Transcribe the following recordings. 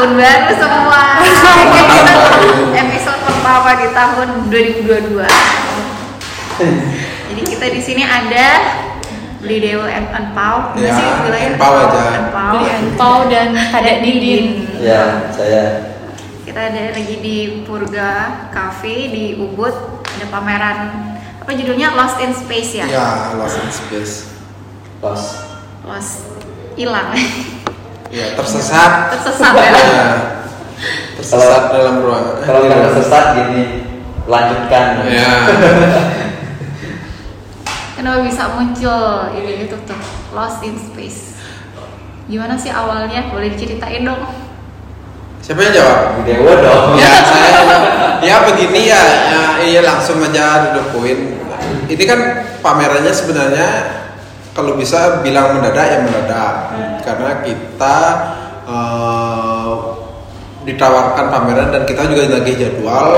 tahun baru semua. Episode pertama di tahun 2022. Jadi kita di sini ada Beli Dewo and. Gimana Ya, sih bilangnya? Anpau aja. Anpau. Beli Anpau dan Kadek Didin. Ya, saya Kita ada lagi di Purga Cafe di Ubud. Ada pameran apa judulnya Lost in Space ya? Ya, Lost in Space. pas Lost hilang. Ya, tersesat. Tersesat ya. Ya. Tersesat dalam ruangan. kalau nggak tersesat gini lanjutkan. Ya. Kenapa bisa muncul ini itu tuh Lost in Space? Gimana sih awalnya? Boleh diceritain dong? Siapa yang jawab? Dewa dong. Ya, saya ya begini ya, ya, iya langsung aja dudukuin. Ini kan pamerannya sebenarnya kalau bisa bilang mendadak ya mendadak, karena kita eh, ditawarkan pameran dan kita juga lagi jadwal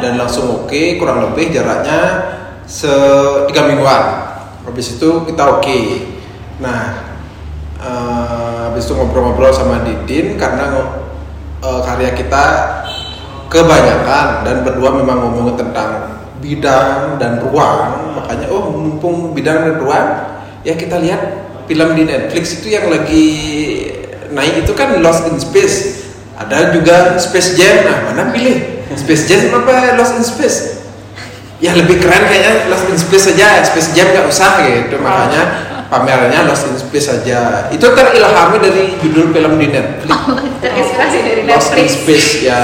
dan langsung oke, kurang lebih jaraknya se tiga mingguan. Habis itu kita oke. Nah, eh, habis itu ngobrol-ngobrol sama Didin karena eh, karya kita kebanyakan dan berdua memang ngomongin tentang bidang dan ruang makanya oh mumpung bidang dan ruang ya kita lihat film di Netflix itu yang lagi naik itu kan Lost in Space. Ada juga Space Jam. Nah mana pilih? Space Jam apa Lost in Space? Ya lebih keren kayaknya Lost in Space saja. Space Jam nggak usah gitu. Makanya pamerannya Lost in Space saja. Itu terilhami dari judul film di Netflix. Terinspirasi dari Lost in. Space ya.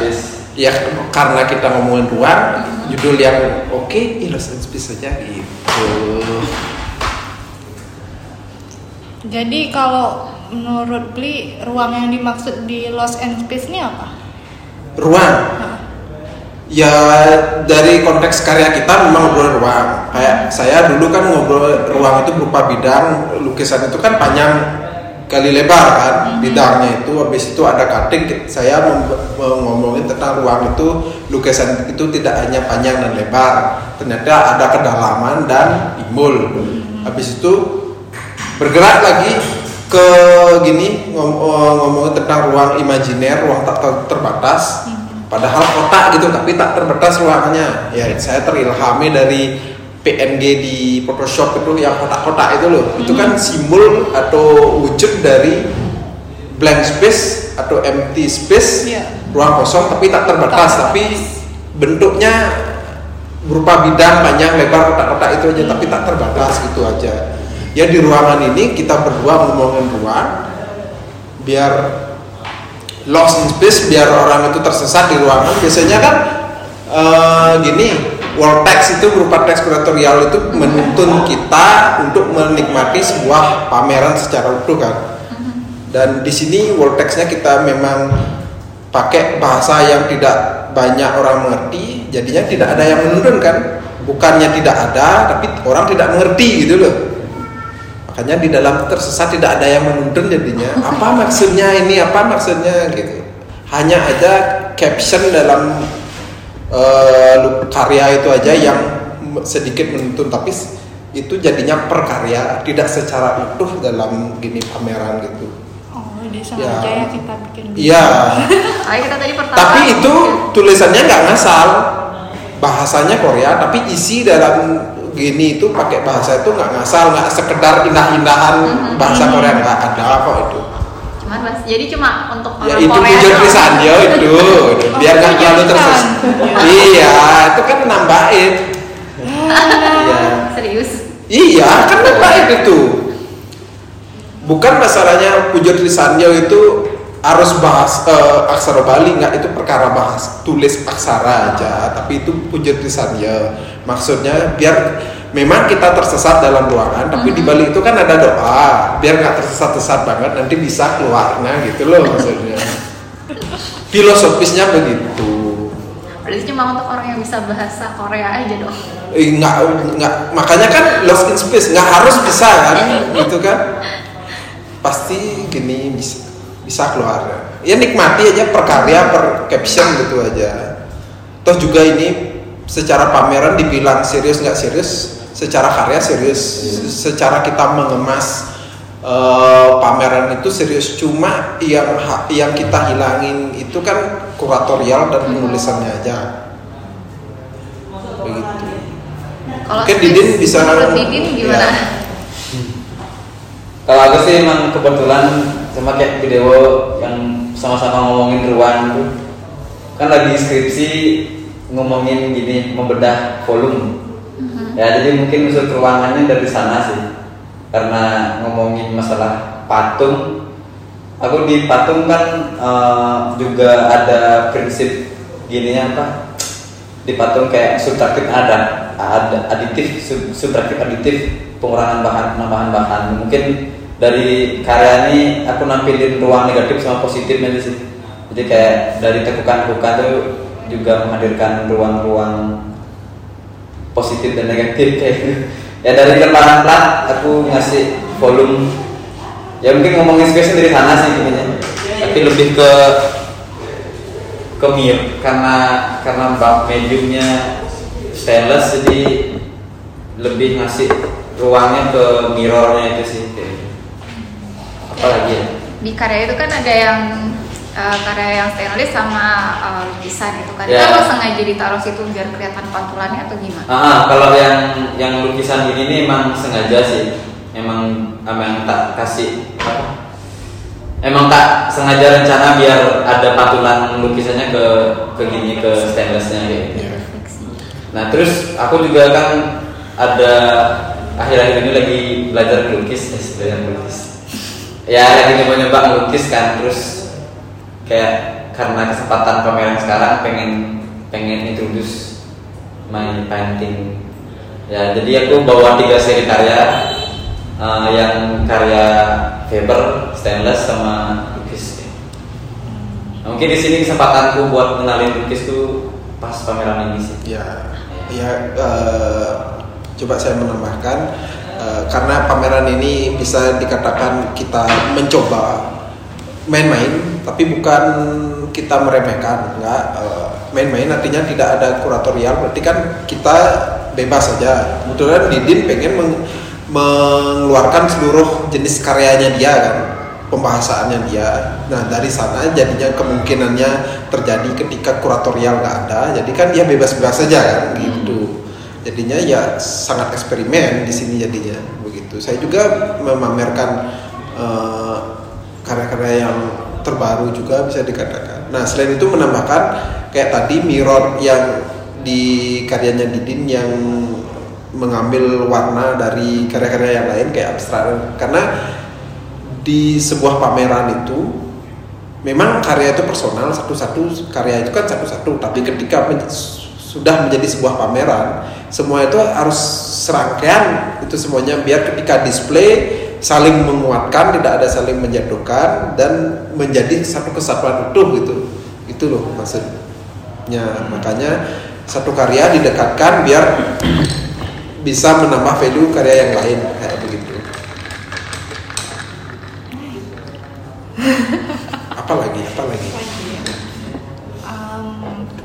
Space. ya karena kita ngomongin ruang judul yang oke ya Lost in Space saja gitu Jadi kalau menurut Bli ruang yang dimaksud di Lost and Space ini apa? ruang? Ya dari konteks karya kita memang ngobrol ruang. Kayak saya dulu kan ngobrol ruang itu berupa bidang lukisan itu kan panjang kali lebar kan bidangnya itu. Habis itu ada cutting saya ngomongin tentang ruang itu lukisan itu tidak hanya panjang dan lebar ternyata ada kedalaman dan timbul. Habis itu bergerak lagi ke gini ngom- eh, tentang ruang imajiner ruang tak ter- terbatas. Padahal kotak gitu tapi tak terbatas ruangannya. Ya saya terilhami dari PNG di Photoshop itu yang kotak-kotak itu loh. Itu kan simbol atau wujud dari blank space atau empty space. Iya. ruang kosong tapi tak terbatas. Tak tapi bentuknya berupa bidang panjang lebar kotak-kotak itu aja tapi tak terbatas gitu aja ya di ruangan ini kita berdua ngomongin ruang biar lost in space biar orang itu tersesat di ruangan. Biasanya kan eh, gini wall text itu berupa teks kuratorial itu menuntun kita untuk menikmati sebuah pameran secara utuh kan? Dan di sini wall textnya kita memang pakai bahasa yang tidak banyak orang mengerti jadinya tidak ada yang menuntun kan? Bukannya tidak ada tapi orang tidak mengerti gitu loh makanya di dalam tersesat tidak ada yang menuntun jadinya. Apa maksudnya ini? Apa maksudnya? Gitu. Hanya ada caption dalam eh, lu- karya itu aja yang sedikit menuntun. Tapi itu jadinya perkarya tidak secara utuh dalam gini pameran gitu. Oh, Ya. sengaja ya kita bikin. iya. Kita tadi pertama. tapi itu tulisannya nggak ngasal. Bahasanya Korea tapi isi dalam gini itu pakai bahasa itu nggak ngasal nggak sekedar indah-indahan bahasa Korea nggak ada kok itu. Cuman bahas, jadi cuma untuk ya orang itu Korea doang. lisannya itu. Biar nggak terlalu tersesat iya itu kan nambahin. Iya. Serius. iya kan nambahin itu. Bukan masalahnya pujian lisannya itu harus bahas eh, aksara Bali nggak itu perkara bahas tulis aksara aja tapi itu pujian lisannya maksudnya biar memang kita tersesat dalam ruangan tapi di balik itu kan ada doa. Biar nggak tersesat-sesat banget nanti bisa keluarnya gitu loh maksudnya. Filosofisnya begitu. Berarti cuma untuk orang yang bisa bahasa Korea aja dong. Eh, nggak nggak makanya kan lost in space nggak harus bisa kan gitu kan. Pasti gini bisa bisa keluar. Ya nikmati aja per karya per caption gitu aja. Toh juga ini secara pameran dibilang serius nggak serius secara karya serius. Secara kita mengemas eh, pameran itu serius. Cuma yang yang kita hilangin itu kan kuratorial dan penulisannya aja. Begitu. Kalau Mungkin Didin bisa- Didin gimana? ya. Kalau aku sih emang kebetulan sama kayak video yang sama-sama ngomongin ruang tuh kan lagi skripsi ngomongin gini membedah volume. Ya jadi mungkin unsur ruangannya dari sana sih. Karena ngomongin masalah patung. Aku di patung kan eh, juga ada prinsip gininya apa? Di patung kayak subtraktif ada ada aditif sub, subtraktif aditif pengurangan bahan penambahan bahan. Mungkin dari karya ini aku nampilin ruang negatif sama positifnya aja sih jadi kayak dari tekukan-tekukan tuh juga menghadirkan ruang-ruang positif dan negatif kayak gitu. ya dari lembaran plat aku ngasih volume. Ya mungkin ngomongin space dari sana sih gini tapi lebih ke ke mir karena karena bak mediumnya stainless jadi lebih ngasih ruangnya ke mirrornya itu sih kayak gitu. apa lagi ya Di karya itu kan ada yang uh, karya yang stainless sama uh, lukisan itu kan. Itu lo sengaja ditaruh situ biar kelihatan pantulannya atau gimana? Ah, kalau yang yang lukisan gini nih emang sengaja sih. Emang emang tak kasih apa? Emang tak sengaja rencana biar ada patulan lukisannya ke ke gini ke stainlessnya gitu. Ya. Refleksi. Nah terus aku juga kan ada akhir-akhir ini lagi belajar melukis, eh, belajar melukis. Ya lagi nyoba-nyoba melukis kan, terus kayak karena kesempatan pameran sekarang pengen pengen introduce my painting. Ya jadi aku bawa tiga seri karya eh, yang karya Faber, stainless sama lukis. Nah, mungkin di sini kesempatanku buat kenalin lukis tuh pas pameran ini sih. Ya, ya eh, coba saya menambahkan eh, karena pameran ini bisa dikatakan kita mencoba main-main, tapi bukan kita meremehkan, enggak. eh, main-main artinya tidak ada kuratorial, berarti kan kita bebas saja. Kebetulan Didin pengen meng- mengeluarkan seluruh jenis karyanya dia kan pembahasannya dia. Nah dari sana jadinya kemungkinannya terjadi ketika kuratorial nggak ada, jadi kan dia bebas-bebas saja kan gitu. Jadinya ya sangat eksperimen di sini jadinya begitu. Saya juga memamerkan eh, karya-karya yang terbaru juga bisa dikatakan. Nah selain itu menambahkan kayak tadi mirror yang di karyanya Didin yang mengambil warna dari karya-karya yang lain kayak abstrak karena di sebuah pameran itu memang karya itu personal satu-satu karya itu kan satu-satu tapi ketika men- sudah menjadi sebuah pameran semua itu harus serangkaian itu semuanya biar ketika display saling menguatkan tidak ada saling menjatuhkan dan menjadi satu kesatuan utuh gitu. Itu loh maksudnya. Makanya satu karya didekatkan biar bisa menambah value karya yang lain kayak begitu. Apa lagi? Apa lagi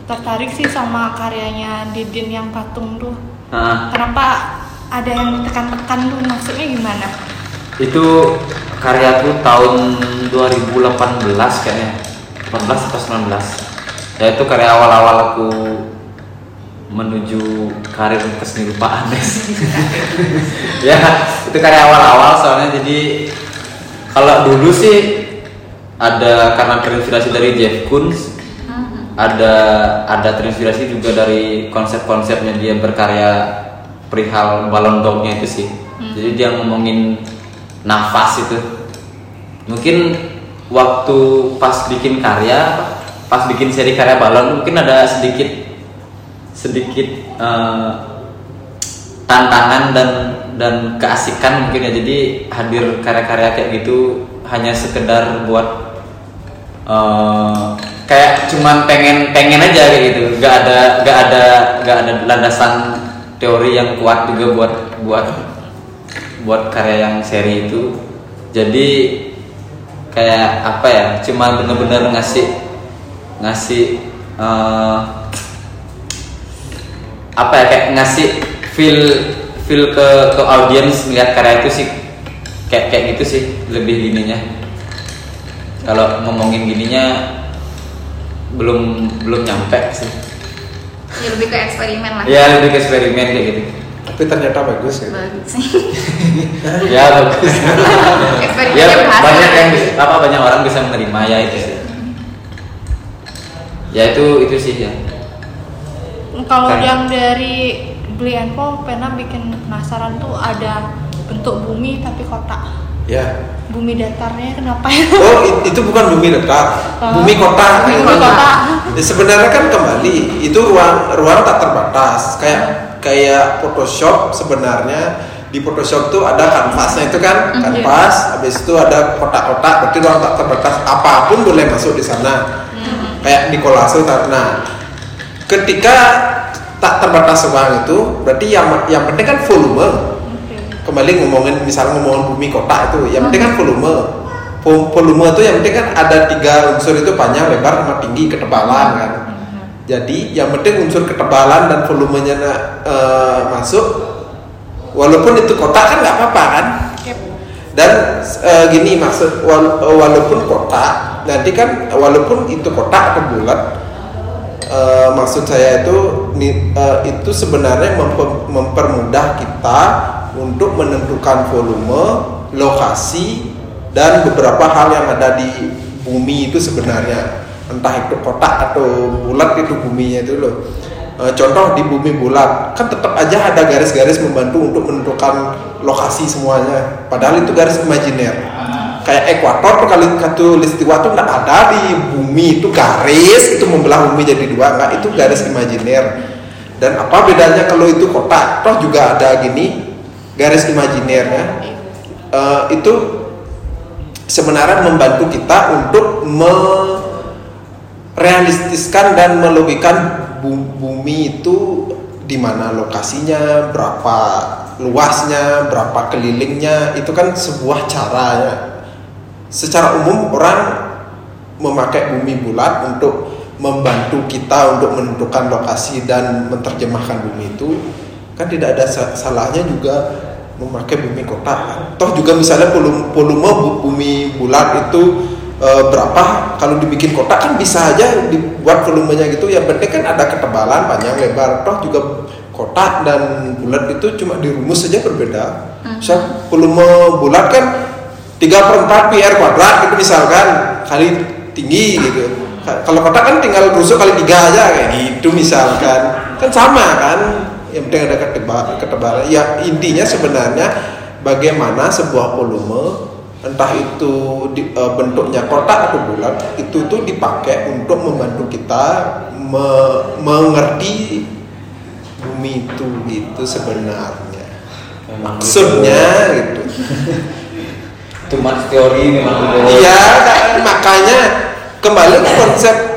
tertarik sih sama karyanya Didin yang patung tuh. Nah, Kenapa ada yang ditekan-tekan tuh? Maksudnya gimana? itu karyaku tahun 2018 kayaknya. 18 atau 19 ya itu karya awal-awal aku menuju karir kesenirupan ya itu karya awal-awal soalnya. Jadi kalau dulu sih ada karena terinspirasi dari Jeff Koons ada ada terinspirasi juga dari konsep-konsepnya dia berkarya perihal balon dognya itu sih. Jadi dia ngomongin nafas itu. Mungkin waktu pas bikin karya pas bikin seri karya balon mungkin ada sedikit sedikit eh, tantangan dan dan keasikan mungkin ya. Jadi hadir karya-karya kayak gitu hanya sekedar buat eh, kayak cuman pengen pengen aja gitu. Nggak ada nggak ada nggak ada landasan teori yang kuat juga buat buat buat karya yang seri itu. Jadi kayak apa ya cuma bener-bener ngasih ngasih eh, apa ya kayak ngasih feel feel ke ke audiens melihat karya itu sih. Kayak kayak gitu sih lebih gininya kalau ngomongin gininya belum belum nyampe sih. Ya lebih ke eksperimen lah. Ya lebih ke eksperimen kayak gitu. Tapi ternyata bagus ya. Bagus. Sih ya bagus. Ya berhasil banyak yang bisa, apa banyak orang bisa menerima ya itu sih. Ya itu itu sih ya. Kalau Kan. yang dari beli info pernah bikin penasaran tuh ada bentuk bumi tapi kotak. Ya Bumi datarnya kenapa ya? oh itu bukan bumi dekat Oh. bumi kota Bumi Ini. kota. Ya, sebenarnya kan kembali itu ruang ruang tak terbatas kayak kayak Photoshop sebenarnya di Photoshop tuh ada kanvasnya itu kan Mm, kanvas habis itu ada kotak-kotak berarti ruang tak terbatas apa pun boleh masuk di sana kayak di kolase nah ketika tak terbatas ruang itu berarti yang yang penting kan volume. Kembali ngomongin misalnya ngomongin bumi kota itu yang penting kan volume. Vo- volume itu yang penting kan ada tiga unsur itu panjang lebar sama tinggi ketebalan kan. Jadi yang penting unsur ketebalan dan volumenya eh, masuk walaupun itu kotak kan nggak apa-apa kan. Dan eh, gini maksud wal- walaupun kotak nanti kan walaupun itu kotak atau bulat eh, maksud saya itu eh, itu sebenarnya mempe- mempermudah kita untuk menentukan volume lokasi dan beberapa hal yang ada di bumi itu sebenarnya. Entah itu kotak atau bulat itu buminya itu loh. Eh, contoh di bumi bulat kan tetap aja ada garis-garis membantu untuk menentukan lokasi semuanya. Padahal itu garis imajiner. Kayak ekuator kali katu listiwa tuh nggak ada di bumi itu garis itu membelah bumi jadi dua. Nggak itu garis imajiner. Dan apa bedanya kalau itu kotak? Toh juga ada gini garis imajiner ya Eh, itu sebenarnya membantu kita untuk merealistiskan dan melogikan bu- bumi itu di mana lokasinya, berapa luasnya, berapa kelilingnya, itu kan sebuah cara ya. Secara umum orang memakai bumi bulat untuk membantu kita untuk menentukan lokasi dan menerjemahkan bumi itu kan tidak ada sa- salahnya juga memakai bumi kotak kan. Toh juga misalnya volume, volume bu- bumi bulat itu e, berapa? Kalau dibikin kotak kan bisa aja dibuat volumenya gitu. Yang penting kan ada ketebalan panjang lebar. Toh juga kotak dan bulat itu cuma dirumus saja berbeda. Misal volume bulat kan 3 per 4 pi r kuadrat gitu misalkan kali tinggi gitu. Ka- kalau kotak kan tinggal rusuk kali tiga aja kayak gitu misalkan. Kan sama kan yang penting ada keteba- ketebalan. Ya intinya sebenarnya bagaimana sebuah volume entah itu di- eh, bentuknya kotak atau bulat itu tuh dipakai untuk membantu kita me- mengerti bumi itu gitu sebenarnya. Memang maksudnya gitu. itu mas teori memang Iya, kan, makanya kembali ke konsep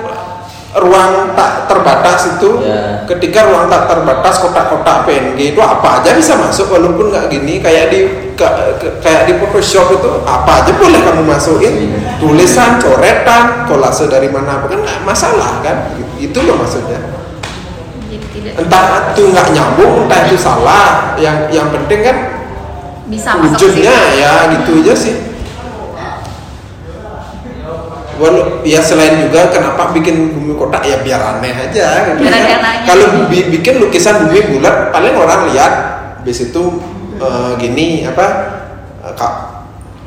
ruang tak terbatas itu. Ya. Ketika ruang tak terbatas kotak-kotak PNG itu apa aja bisa masuk walaupun nggak gini kayak di ka- ke- kayak di Photoshop itu apa aja boleh kamu masukin tulisan, coretan, kolase dari mana apa kan nggak masalah kan? Itu loh maksudnya. jadi tidak Entah itu nggak nyambung, entah itu salah. Yang yang penting kan bisa masuk ke wujudnya ya gitu aja sih Walau ya selain juga kenapa bikin bumi kotak ya biar aneh aja gitu. Nanya. Kalau bi- bikin lukisan bumi bulat paling orang lihat bis itu eh, gini apa ka-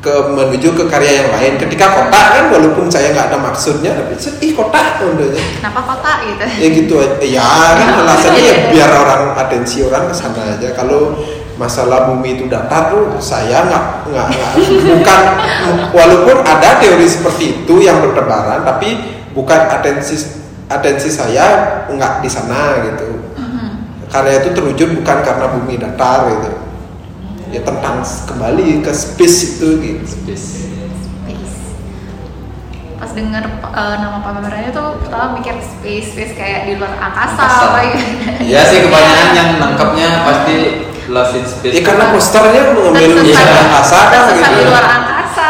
ke menuju ke karya yang lain. Ketika kotak kan walaupun saya nggak ada maksudnya tapi ih kotak udah kenapa kota gitu ya gitu aja. ya kan alasannya ya biar orang atensi orang ke sana aja kalau masalah bumi itu datar tuh saya nggak nggak bukan walaupun ada teori seperti itu yang bertebaran tapi bukan atensi atensi saya nggak di sana gitu karya itu terwujud bukan karena bumi datar gitu ya tentang kembali ke space itu gitu Space. Space. pas denger eh, nama pamerannya tuh pertama mikir space space kayak di luar angkasa, Angkasa. apa gitu. Iya sih kebanyakan yang nangkapnya pasti Lost in Space. ya karena posternya mengambil wisata angkasa kan gitu di luar angkasa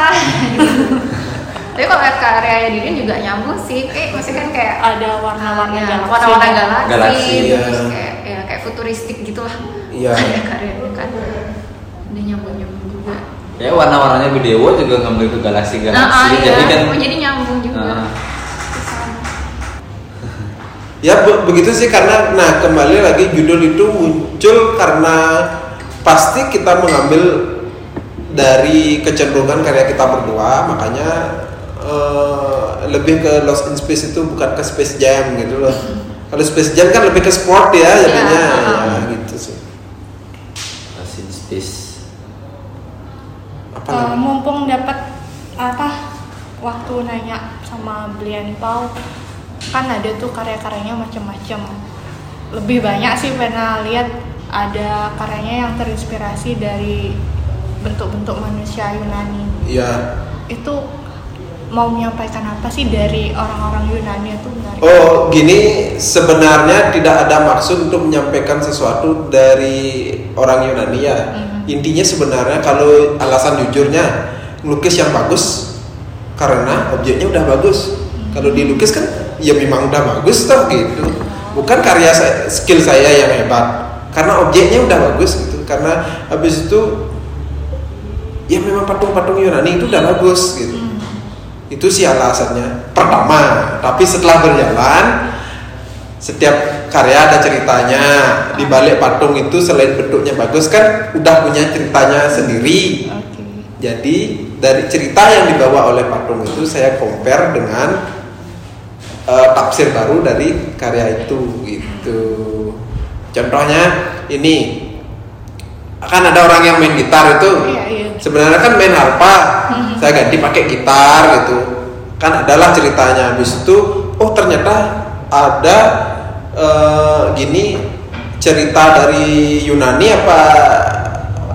tapi kalau karya Didin juga nyambung sih kayak masih kan kayak Ada warna-warna ya, galaksi. warna-warna galaksi, Galaksi, terus ya. kayak ya kayak futuristik gitu lah Iya. karya karyanya kan udah nyambung nyambung juga ya warna-warnanya video juga ngambil ke galaksi galaksi Nah, ah, iya. jadi kan Oh, jadi nyambung juga. Ah. Ya be- begitu sih karena nah kembali lagi judul itu muncul karena pasti kita mengambil dari kecenderungan karya kita berdua makanya eh, lebih ke Lost in Space itu bukan ke Space Jam gitu loh. Kalau Space Jam kan lebih ke sport ya jadinya Ya, ya, gitu sih. Asin space Apa Eh, lagi? mumpung dapat apa waktu nanya sama Blian Pau kan ada tuh karya-karyanya macam-macam lebih banyak sih pernah lihat ada karyanya yang terinspirasi dari bentuk-bentuk manusia Yunani Ya. itu mau menyampaikan apa sih dari orang-orang Yunani itu menarik Oh, gini sebenarnya tidak ada maksud untuk menyampaikan sesuatu dari orang Yunani ya. Mhm. Intinya sebenarnya kalau alasan jujurnya melukis yang bagus karena objeknya udah bagus. Kalau dilukis kan ya memang udah bagus toh gitu. Bukan karya saya, skill saya yang hebat. Karena objeknya udah bagus gitu. Karena habis itu ya memang patung-patung Yunani itu udah bagus gitu itu sih alasannya pertama tapi setelah berjalan setiap karya ada ceritanya di balik patung itu selain bentuknya bagus kan udah punya ceritanya sendiri jadi dari cerita yang dibawa oleh patung itu saya compare dengan eh, tafsir baru dari karya itu gitu. Contohnya ini. Akan ada orang yang main gitar itu. Iya, iya. sebenarnya kan main harpa. Saya ganti pakai gitar gitu. Kan adalah ceritanya. Habis itu oh ternyata ada eh, gini cerita dari Yunani apa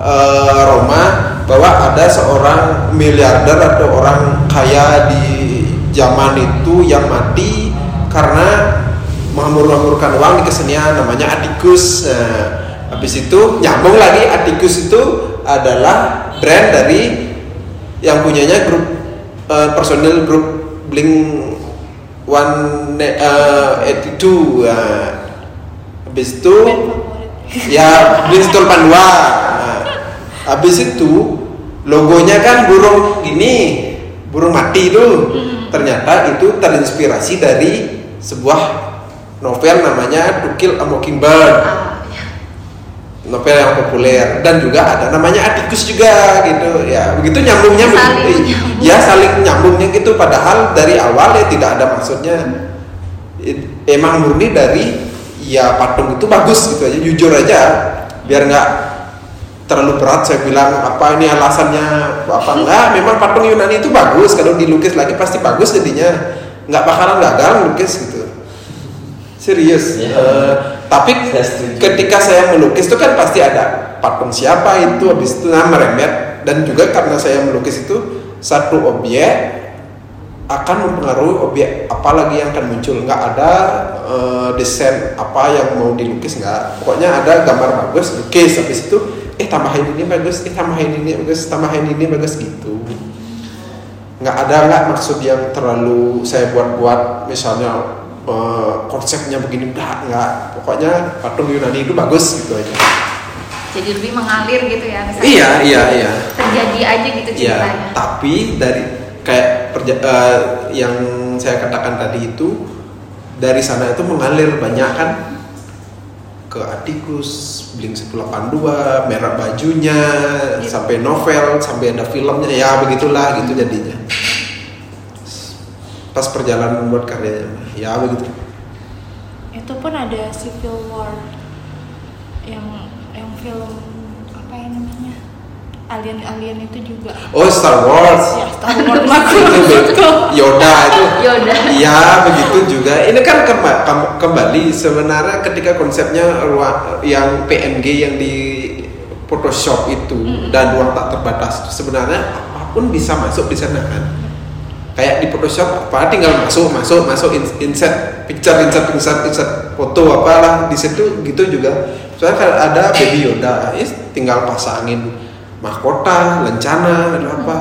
eh, Roma bahwa ada seorang miliarder atau orang kaya di zaman itu yang mati karena menghambur-hamburkan uang di kesenian namanya Atticus. Nah, habis itu nyambung lagi Atticus itu adalah brand dari yang punyanya grup eh, personil grup Blink One eh, 82 nah, habis itu ya Blink Pandua. Nah, habis itu logonya kan burung gini burung mati itu ternyata itu terinspirasi dari sebuah novel namanya To Kill a Mockingbird Ah, ya. novel yang populer dan juga ada namanya Atticus juga gitu ya begitu nyambungnya Saling begitu. nyambung. ya saling nyambungnya gitu padahal dari awal ya tidak ada maksudnya emang murni dari ya patung itu bagus gitu aja jujur aja biar nggak terlalu berat saya bilang apa ini alasannya? Apa enggak? Memang patung Yunani itu bagus kalau dilukis lagi pasti bagus jadinya. Nggak bakalan gagal lukis gitu. Serius. Iya. Eh, tapi Saya setuju. ketika saya melukis itu kan pasti ada patung siapa itu habis itu nah meremet dan juga karena saya melukis itu satu objek akan mempengaruhi objek apa lagi yang akan muncul. Nggak ada eh, desain apa yang mau dilukis nggak pokoknya ada gambar bagus lukis habis itu eh tambahin ini bagus eh tambahin ini bagus tambahin ini bagus gitu. Nggak ada nggak maksud yang terlalu saya buat-buat misalnya eh, konsepnya begini nggak nggak. Pokoknya patung Yunani itu bagus gitu aja. Jadi lebih mengalir gitu ya misalnya. Iya iya iya. Terjadi aja gitu ya ceritanya. tapi dari kayak perja- eh, yang saya katakan tadi itu dari sana itu mengalir banyak kan ke Atticus, Blink 182, merek bajunya, sampai novel, sampai ada filmnya, ya begitulah gitu jadinya. Pas perjalanan membuat karyanya, ya begitu. itu pun ada Civil War yang yang film alien alien itu juga Oh Star Wars, ya Star Wars itu maksudku Yoda itu. Yoda. Ya begitu juga. Ini kan kemba- kem- kembali sebenarnya ketika konsepnya ruang yang PNG yang di Photoshop itu dan ruang tak terbatas sebenarnya apa pun bisa masuk di sana kan. Kayak di Photoshop apa tinggal masuk masuk masuk in- insert picture insert insert insert foto apalah di situ gitu juga. Soalnya kalau ada baby Yoda, ya tinggal pasangin mahkota, lencana, ada apa?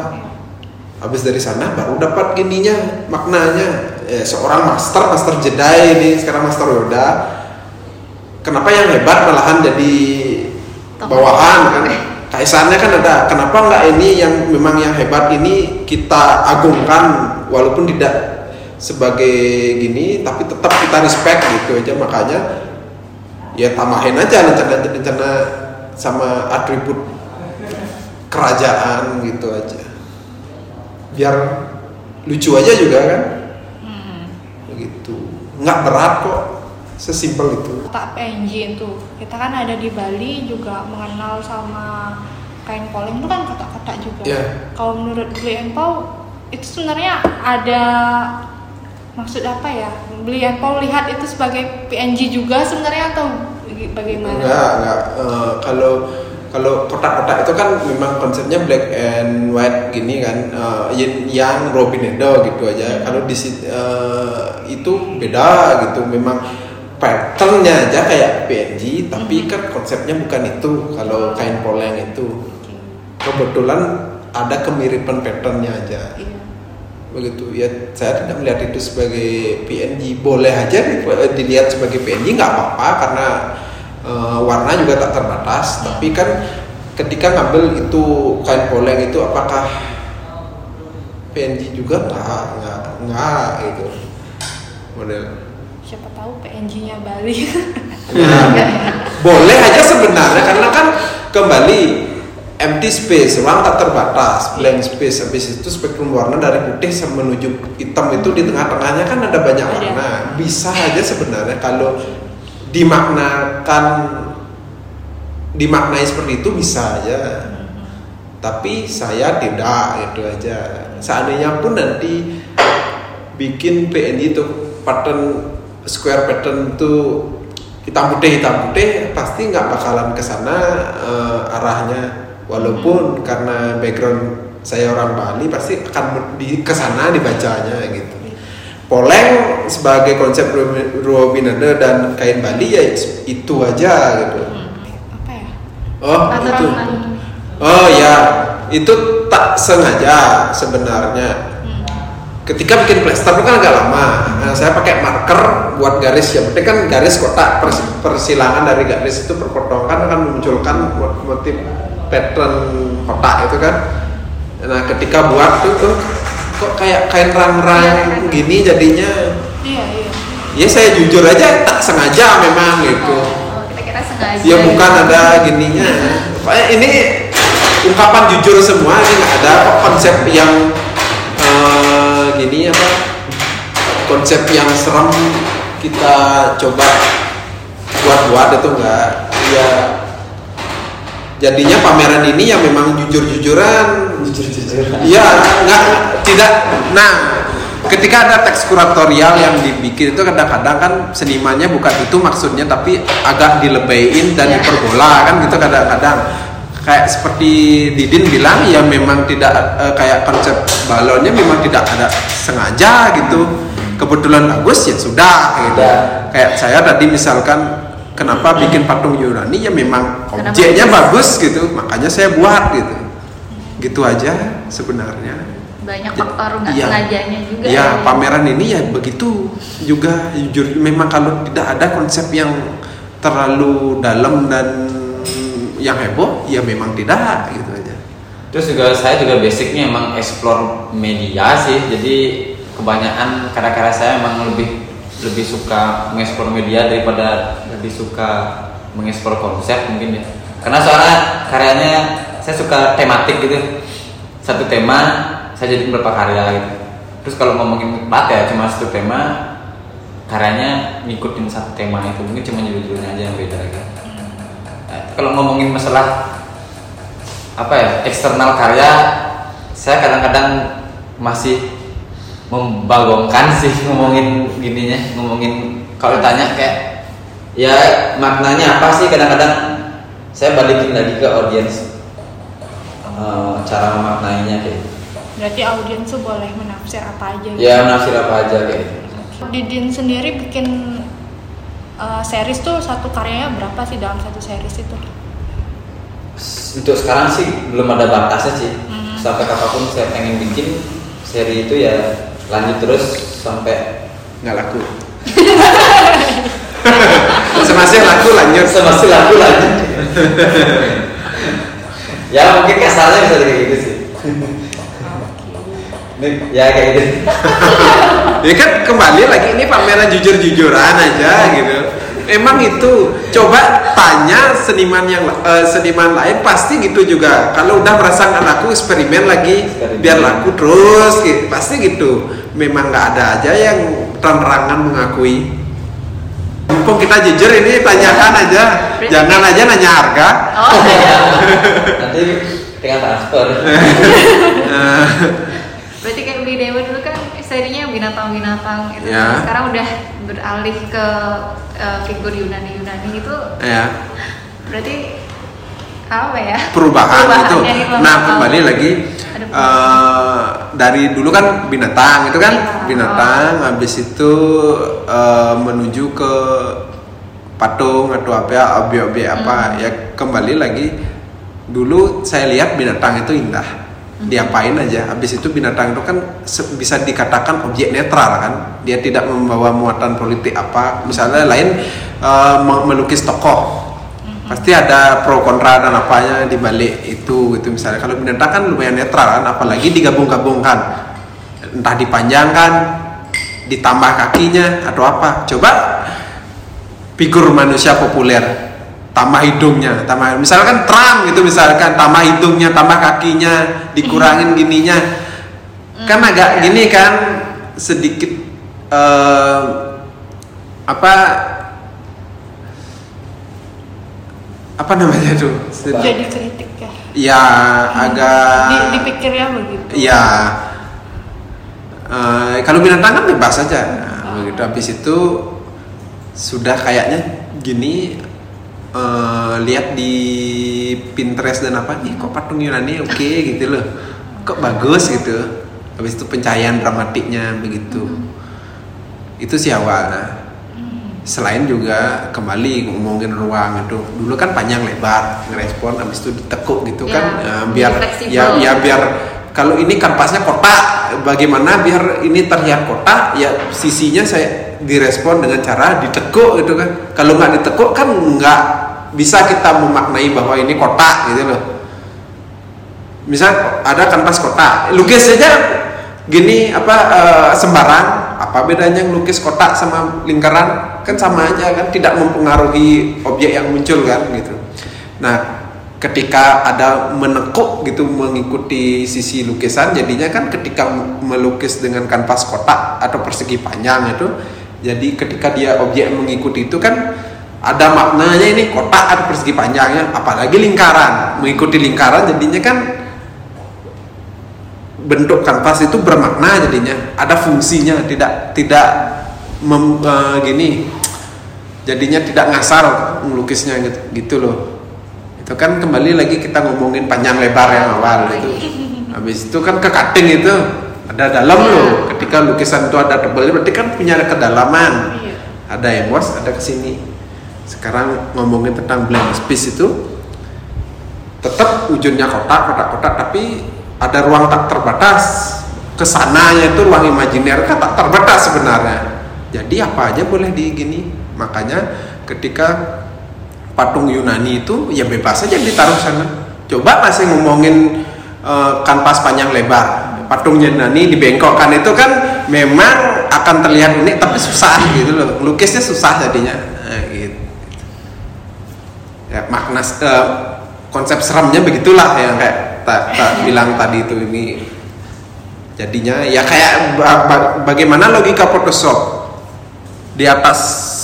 Habis dari sana baru dapat gininya maknanya. Eh, seorang master master Jedi ini sekarang master Yoda. Kenapa yang hebat malahan jadi bawahan kan? Kaisannya kan ada kenapa nggak ini yang memang yang hebat ini kita agungkan walaupun tidak sebagai gini tapi tetap kita respect gitu aja. Makanya ya tambahin aja rencana-rencana sama atribut kerajaan gitu aja. Biar lucu aja juga kan? Begitu. Nggak berat kok. Sesimpel itu. Kotak PNG itu. Kita kan ada di Bali juga mengenal sama kain poleng itu kan kotak-kotak juga. Iya. kalau menurut Beli Pau itu sebenarnya ada maksud apa ya? Beli Pau lihat itu sebagai PNG juga sebenarnya atau bagaimana Enggak, enggak. Eh, kalau kalau kotak-kotak itu kan memang konsepnya black and white gini kan, eh, yin yang Robinedo gitu aja. Kalau di eh, itu beda gitu, memang patternnya aja kayak PNG, tapi kan konsepnya bukan itu. Kalau kain poleng itu kebetulan ada kemiripan patternnya aja. Iya. begitu. Ya saya tidak melihat itu sebagai PNG boleh aja di- dilihat sebagai PNG nggak apa-apa karena eh, warna juga tak terbatas tapi kan ketika ngambil itu kain poleng itu apakah PNG juga nggak nggak nggak itu model? Siapa tahu PNG-nya Bali. Nah, boleh aja sebenarnya karena kan kembali empty space ruang tak terbatas blank space. Habis itu spektrum warna dari putih sampai menuju hitam itu di tengah-tengahnya kan ada banyak warna. Bisa aja sebenarnya kalau dimaknakan dimaknai seperti itu bisa aja. Tapi saya tidak itu aja. Seandainya pun nanti bikin PNG itu pattern square pattern itu hitam putih hitam putih pasti nggak bakalan ke sana eh, arahnya. Walaupun karena background saya orang Bali pasti akan di ke sana dibacanya gitu. Poleng sebagai konsep Ruobinade dan kain Bali ya itu aja gitu. Apa ya? Oh itu. Aturan oh ya. Itu tak sengaja sebenarnya. Ketika bikin plester itu kan agak lama. Nah, saya pakai marker buat garis. Yang penting kan garis kotak pers- persilangan dari garis itu perpotongan akan memunculkan mo- motif pattern kotak itu kan. Nah ketika buat itu tuh kok kayak kain rang-rang. gini jadinya iya iya. Ya saya jujur aja tak sengaja memang gitu. Oh, kita kira sengaja. ya bukan ada gininya. Pokoknya ini ungkapan jujur semua ini nggak ada konsep yang eh, gini apa konsep yang serem kita coba buat-buat itu enggak ya. Jadinya pameran ini yang memang jujur-jujuran. Jujur-jujur Iya, nggak tidak. Nah, ketika ada teks kuratorial yang dibikin itu kadang-kadang kan senimannya bukan itu maksudnya, tapi agak dilebayin dan Iya. diperbola kan gitu kadang-kadang. Kayak seperti Didin bilang ya memang tidak eh, kayak konsep balonnya memang tidak ada sengaja gitu. Kebetulan bagus ya sudah gitu. Ya. Kayak saya tadi misalkan kenapa bikin patung Yunani ya memang objeknya bagus gitu, makanya saya buat gitu gitu aja sebenarnya banyak faktor nggak Iya. sengajanya juga. ya pameran ini ya begitu juga jujur memang kalau tidak ada konsep yang terlalu dalam dan yang heboh ya memang tidak gitu aja Terus juga saya juga basicnya emang explore media sih, jadi kebanyakan karya-karya saya emang lebih lebih suka mengeksplor media daripada lebih suka mengeksplor konsep mungkin ya. Karena soalnya karyanya saya suka tematik gitu, satu tema saya jadi beberapa karya gitu. Terus kalau ngomongin plat ya cuma satu tema, karyanya ngikutin satu tema itu mungkin cuma judul-judulnya aja yang beda gitu. Nah, kalau ngomongin masalah apa ya eksternal karya saya kadang-kadang masih membagongkan sih ngomongin gininya ngomongin kalau ditanya kayak ya maknanya apa sih kadang-kadang saya balikin lagi ke audiens eh, cara memaknainya kayak gitu. Berarti audiens tuh boleh menafsir apa aja gitu. ya nafsir apa aja kayak gitu. Didin sendiri bikin uh, series tuh satu karyanya berapa sih dalam satu series itu? untuk sekarang sih belum ada batasnya sih Hmm. sampai kapan pun saya pengen bikin seri itu ya lanjut terus sampai nggak laku semasih laku lanjut masih laku lanjut ya mungkin kasarnya bisa kayak gitu sih ini ya kayak gitu. Ya kan kembali lagi ini pameran jujur-jujuran aja gitu. Emang itu coba tanya seniman yang eh, seniman lain pasti gitu juga. Kalau udah merasa nggak laku eksperimen lagi Eksperimen. biar laku terus gitu. pasti gitu. Memang nggak ada aja yang terang-terangan mengakui. Mumpung kita jujur ini tanyakan aja. Jangan aja nanya harga. Oh, iya. nanti tinggal transfer. Eh, Berarti kayak beli Dewa dulu kan serinya binatang-binatang itu Ya. sekarang udah beralih ke eh, figur Yunani-Yunani itu ya berarti apa ya? perubahan itu. Perubahannya itu Nah apa? kembali lagi eh, dari dulu kan binatang itu kan Iya. binatang, habis itu eh, menuju ke patung atau apa ya objek-objek apa Hmm. ya kembali lagi dulu saya lihat binatang itu indah. Diapain aja. Habis itu binatang itu kan bisa dikatakan objek netral kan. Dia tidak membawa muatan politik apa. Misalnya lain me- melukis tokoh pasti ada pro kontra dan apanya di balik itu gitu. Misalnya kalau binatang kan lumayan netral kan apalagi digabung-gabungkan. Entah dipanjangkan ditambah kakinya atau apa. Coba figur manusia populer tambah hidungnya tambah misalkan Trump gitu misalkan tambah hidungnya tambah kakinya dikurangin gininya. Kan agak gini kan sedikit eh, apa apa namanya tuh Sedikit- jadi kritik ya? Ya agak Di, dipikirnya begitu. Iya. Eh, kalau binatang kan bebas saja. Nah, begitu habis itu sudah kayaknya gini eh, lihat di Pinterest dan apa nih kok patung Yunani oke gitu loh. Kok bagus gitu. Habis itu pencahayaan dramatiknya begitu. Itu sih awal. Nah, selain juga kembali ngomongin ruang itu dulu kan panjang lebar ngerespon habis itu ditekuk gitu Ya, kan eh, biar ya ya biar kalau ini kanvasnya kotak bagaimana biar ini terlihat kotak ya sisinya saya direspon dengan cara ditekuk gitu kan kalau nggak ditekuk kan nggak bisa kita memaknai bahwa ini kotak gitu loh. Misal ada kanvas kotak lukis saja gini apa eh, sembarang. Apa bedanya ngelukis kotak sama lingkaran? Kan sama aja kan? Tidak mempengaruhi objek yang muncul kan? Gitu. Nah ketika ada menekuk gitu mengikuti sisi lukisan jadinya kan ketika melukis dengan kanvas kotak atau persegi panjang itu jadi ketika dia objek mengikuti itu kan ada maknanya ini kotak atau persegi panjangnya apalagi lingkaran. Mengikuti lingkaran jadinya kan bentuk kanvas itu bermakna jadinya. Ada fungsinya tidak tidak mem, eh, gini jadinya tidak ngasar melukisnya gitu, gitu loh. Itu kan kembali lagi kita ngomongin panjang lebar yang awal itu. Habis itu kan ke cutting itu ada dalam loh. Ketika lukisan itu ada tebal berarti kan punya kedalaman. Iya. ada yang luas ada ke sini sekarang ngomongin tentang blank space itu tetap ujungnya kotak kotak kotak tapi ada ruang tak terbatas. Ke sananya itu ruang imajiner kan tak terbatas sebenarnya. Jadi apa aja boleh di gini makanya ketika patung Yunani itu ya bebas saja ditaruh sana. Coba masih ngomongin eh, kanvas panjang lebar. Patung Yunani dibengkokkan itu kan memang akan terlihat unik tapi susah gitu loh. Lukisnya susah jadinya ya makna eh, konsep seremnya begitulah yang kayak tak tak bilang tadi itu ini. Jadinya ya kayak ba- ba- bagaimana logika Photoshop? Di atas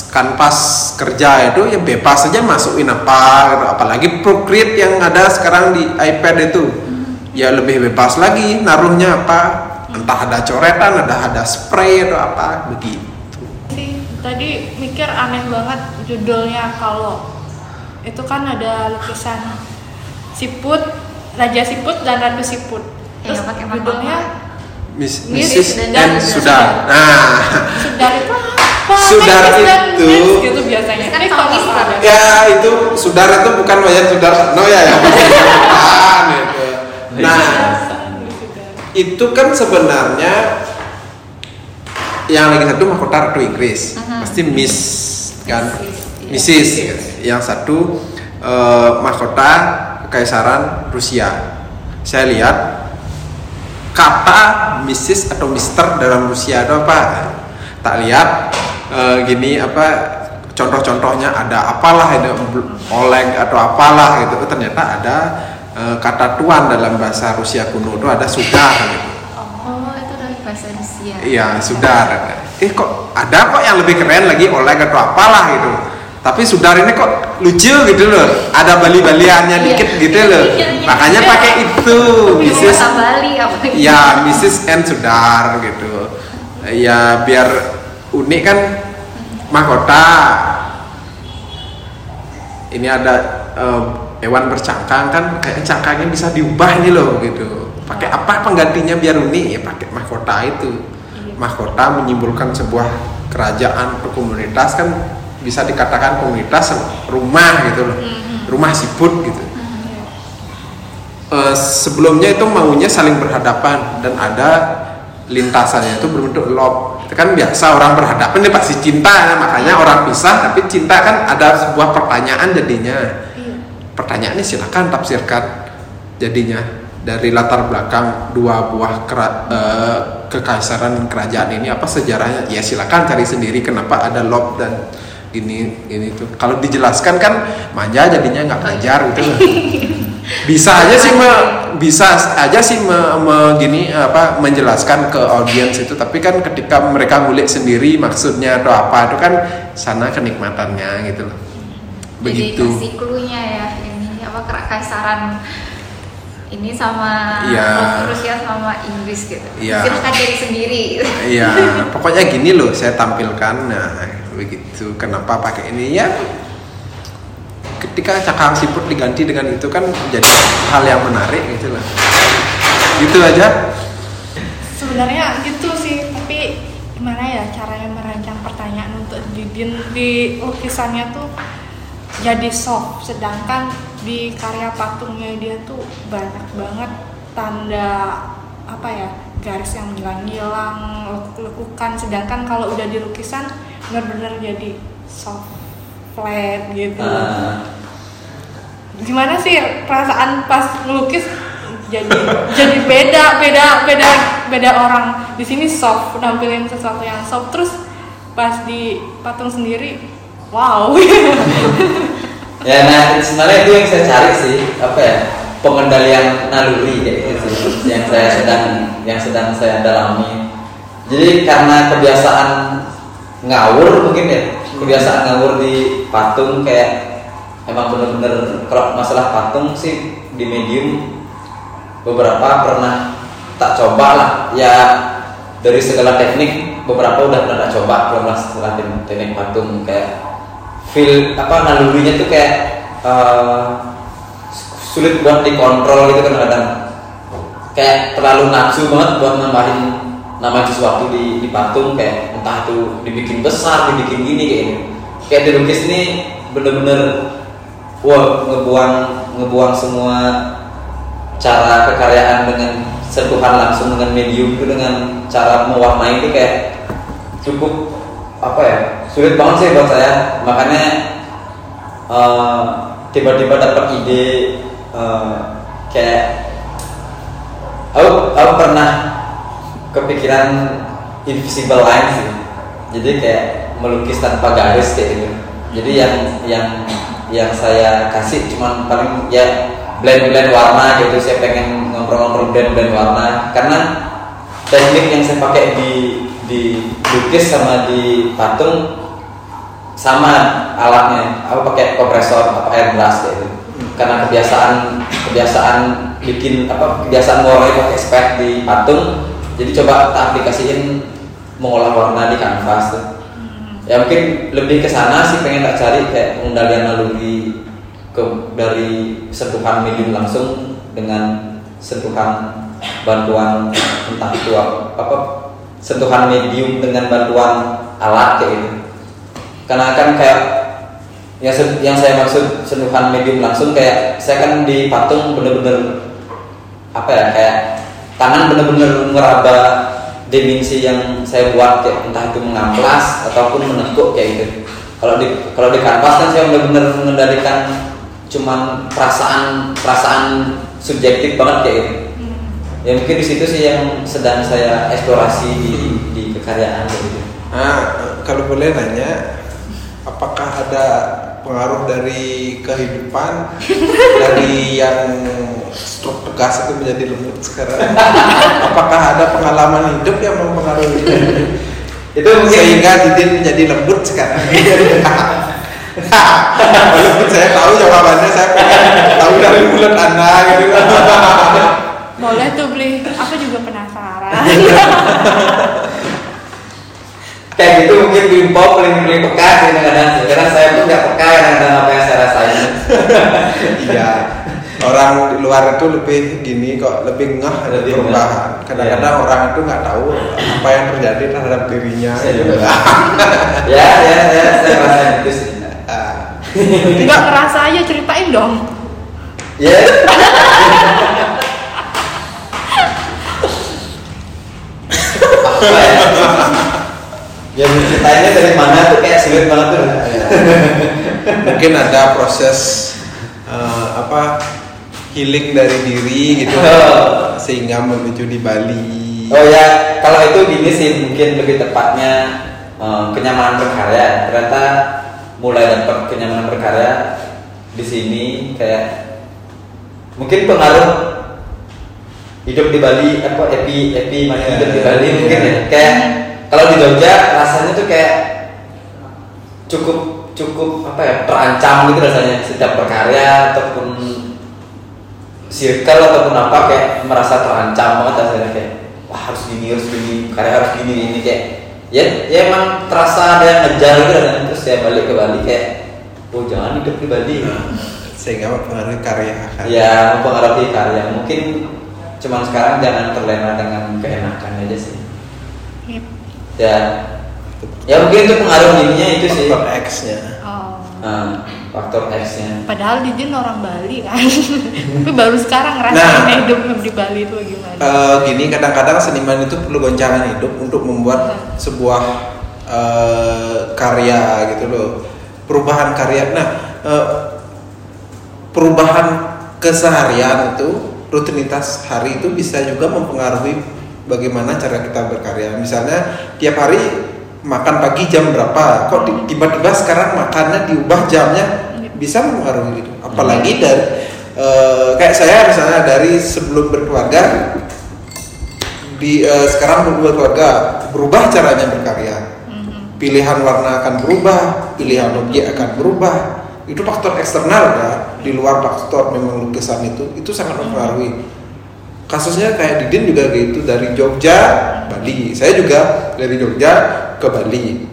kanvas kerja itu ya bebas saja masukin apa gitu. apalagi Procreate yang ada sekarang di iPad itu. Ya lebih bebas lagi naruhnya apa. Entah ada coretan ada ada spray atau apa begitu. Tadi mikir aneh banget judulnya kalau itu kan ada lukisan siput raja siput dan ratu siput. Iya, terus pakai mapa. judulnya Miss, Miss Mrs. dan Sudah. sudah nah sudar itu apa? Sudar Miss dan itu- gitu biasanya. Kan kalau ya itu saudara itu bukan wayang saudara no ya? Ya nah itu kan sebenarnya yang lagi satu mahkota ratu Inggris. Pasti Miss kan Mrs yang satu eh, mahkota Kekaisaran Rusia. Saya lihat kata Mrs atau Mister dalam Rusia itu apa? Tak lihat eh, gini apa contoh-contohnya ada apalah ada Oleg atau apalah gitu. Ternyata ada eh, kata tuan dalam bahasa Rusia kuno itu ada sudar gitu. Oh, itu dari bahasa Rusia. Iya, sudar. Eh kok ada kok yang lebih keren lagi Oleg atau apalah gitu. Tapi sudar ini kok lucu gitu loh. Ada bali-baliannya Iya. dikit gitu loh. Iya, iya. Makanya pakai itu, Mrs. bahasa Bali apa gitu. Ya, Mrs. N Sudar gitu. Ya biar unik kan mahkota. Ini ada eh, hewan bercangkang kan kayak cangkangnya bisa diubah nih loh gitu. Pakai apa penggantinya biar unik ya pakai mahkota itu. Mahkota menyimpulkan sebuah kerajaan atau komunitas kan bisa dikatakan komunitas rumah gitu loh. Rumah siput gitu. Eh, sebelumnya itu maunya saling berhadapan dan ada lintasannya itu berbentuk lob itu kan biasa orang berhadapan dia pasti cinta ya. makanya orang pisah tapi cinta kan ada sebuah pertanyaan jadinya pertanyaannya silakan tafsirkan jadinya dari latar belakang dua buah kera- eh, kekaisaran kerajaan ini apa sejarahnya ya silakan cari sendiri kenapa ada lob dan ini ini tuh kalau dijelaskan kan manja jadinya nggak ngajar gitu loh bisa aja sih me- bisa aja sih me- me- gini apa menjelaskan ke audiens itu tapi kan ketika mereka ngulik sendiri maksudnya atau apa itu kan sana kenikmatannya gitu loh begitu Jadi kasih clue-nya ya ini apa kekaisaran ini sama Iya. Rusia sama Inggris gitu. Silakan cari sendiri. gitu. Iya, pokoknya gini loh saya tampilkan. Nah, begitu. Kenapa pakai ini ya? Ketika cakang siput diganti dengan itu kan jadi hal yang menarik gitu loh. Gitu aja. sebenarnya gitu sih tapi gimana ya caranya merancang pertanyaan untuk di, di, di lukisannya tuh jadi soft sedangkan di karya patungnya dia tuh banyak banget tanda apa ya garis yang hilang-hilang lekuk-lekukan sedangkan kalau udah di lukisan benar-benar jadi soft flat gitu. Ah, gimana sih perasaan pas ngelukis jadi jadi beda beda beda beda orang. Di sini soft nampilin sesuatu yang soft. Terus pas di patung sendiri wow. Ya nah sebenarnya itu yang saya cari sih. Apa ya pengendalian naluri kayak gitu sih yang saya sedang yang sedang saya dalami. Jadi karena kebiasaan ngawur mungkin ya kebiasaan ngawur di patung kayak emang bener-bener kalau masalah patung sih di medium beberapa pernah tak coba lah. Ya dari segala teknik beberapa udah pernah tak coba lah setelah teknik, patung kayak feel apa nalurinya tuh kayak eh, sulit buat dikontrol gitu kan kadang kayak terlalu nafsu banget buat nambahin nama sesuatu di, di patung kayak entah itu dibikin besar dibikin gini kayak ini kayak dilukis ini bener-bener wah ngebuang ngebuang semua cara kekaryaan dengan sentuhan langsung dengan medium itu dengan cara mewarnai itu kayak cukup apa ya sulit banget sih buat saya. Makanya eh, tiba-tiba dapat ide eh, kayak aku aku pernah kepikiran invisible line sih. Jadi kayak melukis tanpa garis kayak gitu. Jadi yang yang yang saya kasih cuman paling ya blend-blend warna gitu. Saya pengen ngobrol-ngobrol blend-blend warna. Karena teknik yang saya pakai di di lukis sama di patung sama alatnya. Aku pakai kompresor apa airbrush kayak gitu karena kebiasaan kebiasaan bikin apa kebiasaan mewarnai pakai spek di patung. Jadi coba tak aplikasiin mengolah warna di kanvas tuh. Ya mungkin lebih ke sana sih pengen tak cari kayak pengendalian naluri ke dari sentuhan medium langsung dengan sentuhan bantuan entah itu apa, apa sentuhan medium dengan bantuan alat kayak gitu. Karena kan kayak yang yang saya maksud sentuhan medium langsung kayak saya kan di patung bener-bener apa ya kayak tangan bener-bener ngeraba dimensi yang saya buat kayak entah itu mengamplas ataupun menekuk kayak gitu. Kalau di kalau di kanvas kan saya bener-bener mengendalikan cuman perasaan perasaan subjektif banget kayak gitu. Hmm. ya mungkin di situ sih yang sedang saya eksplorasi di di kekaryaan gitu. Nah, kalau boleh nanya, apakah ada pengaruh dari kehidupan dari yang struk tegas itu menjadi lembut sekarang? apakah ada pengalaman hidup yang mempengaruhi itu mungkin sehingga Didin menjadi lembut sekarang? Walaupun saya tahu jawabannya, saya pengen tahu dari mulut anda gitu. Boleh tuh beli. Aku juga penasaran. Kayak gitu mungkin Bimpo paling paling peka sih kadang-kadang karena saya pun nggak peka kadang-kadang apa yang saya rasain Iya. Orang di luar itu lebih gini kok lebih ngeh ada Lebih perubahan. Kadang-kadang orang itu nggak tahu apa yang terjadi terhadap dirinya. Gitu. juga. ya ya ya saya rasain itu sih Ah. Enggak ngerasa aja ceritain dong. ya ya ya ceritanya dari mana tuh kayak sulit banget tuh Iya. Mungkin ada proses eh, apa healing dari diri gitu Oh. sehingga menuju di Bali. Oh ya, kalau itu gini sih mungkin lebih tepatnya eh, kenyamanan berkarya. Ternyata mulai dapat kenyamanan berkarya di sini kayak mungkin pengaruh hidup di Bali apa epi epi Iya, hidup di iya, Bali iya. mungkin ya kayak kalau di Jogja rasanya tuh kayak cukup cukup apa ya terancam gitu rasanya setiap berkarya ataupun circle ataupun apa kayak merasa terancam banget rasanya kayak wah harus gini harus gini karya harus gini ini kayak ya ya emang terasa ada yang ngejar gitu rasanya terus saya balik ke Bali kayak oh jangan hidup di Bali Nah, sehingga mempengaruhi karya. kan. ya mempengaruhi karya mungkin cuman sekarang jangan terlena dengan keenakan aja sih Yep. Ya ya mungkin itu pengaruh dirinya itu sih Faktor X-nya. Oh. Nah, faktor X-nya. Padahal Didin orang Bali kan. Tapi baru sekarang ngerasain Nah. hidup di Bali itu gimana. Eh, gini kadang-kadang seniman itu perlu goncangan hidup untuk membuat sebuah eh, karya gitu loh perubahan karya nah eh, perubahan keseharian itu rutinitas hari itu bisa juga mempengaruhi bagaimana cara kita berkarya. Misalnya tiap hari makan pagi jam berapa? Kok ti- tiba-tiba sekarang makannya diubah jamnya? Bisa mempengaruhi itu. Apalagi dari eh, kayak saya misalnya dari sebelum berkeluarga di eh, sekarang berkeluarga berubah caranya berkarya. Mhm. pilihan warna akan berubah pilihan objek akan berubah. Itu faktor eksternal ya di luar faktor memang lukisan itu itu sangat mempengaruhi kasusnya kayak Didin juga gitu dari Jogja Bali. Saya juga dari Jogja ke Bali.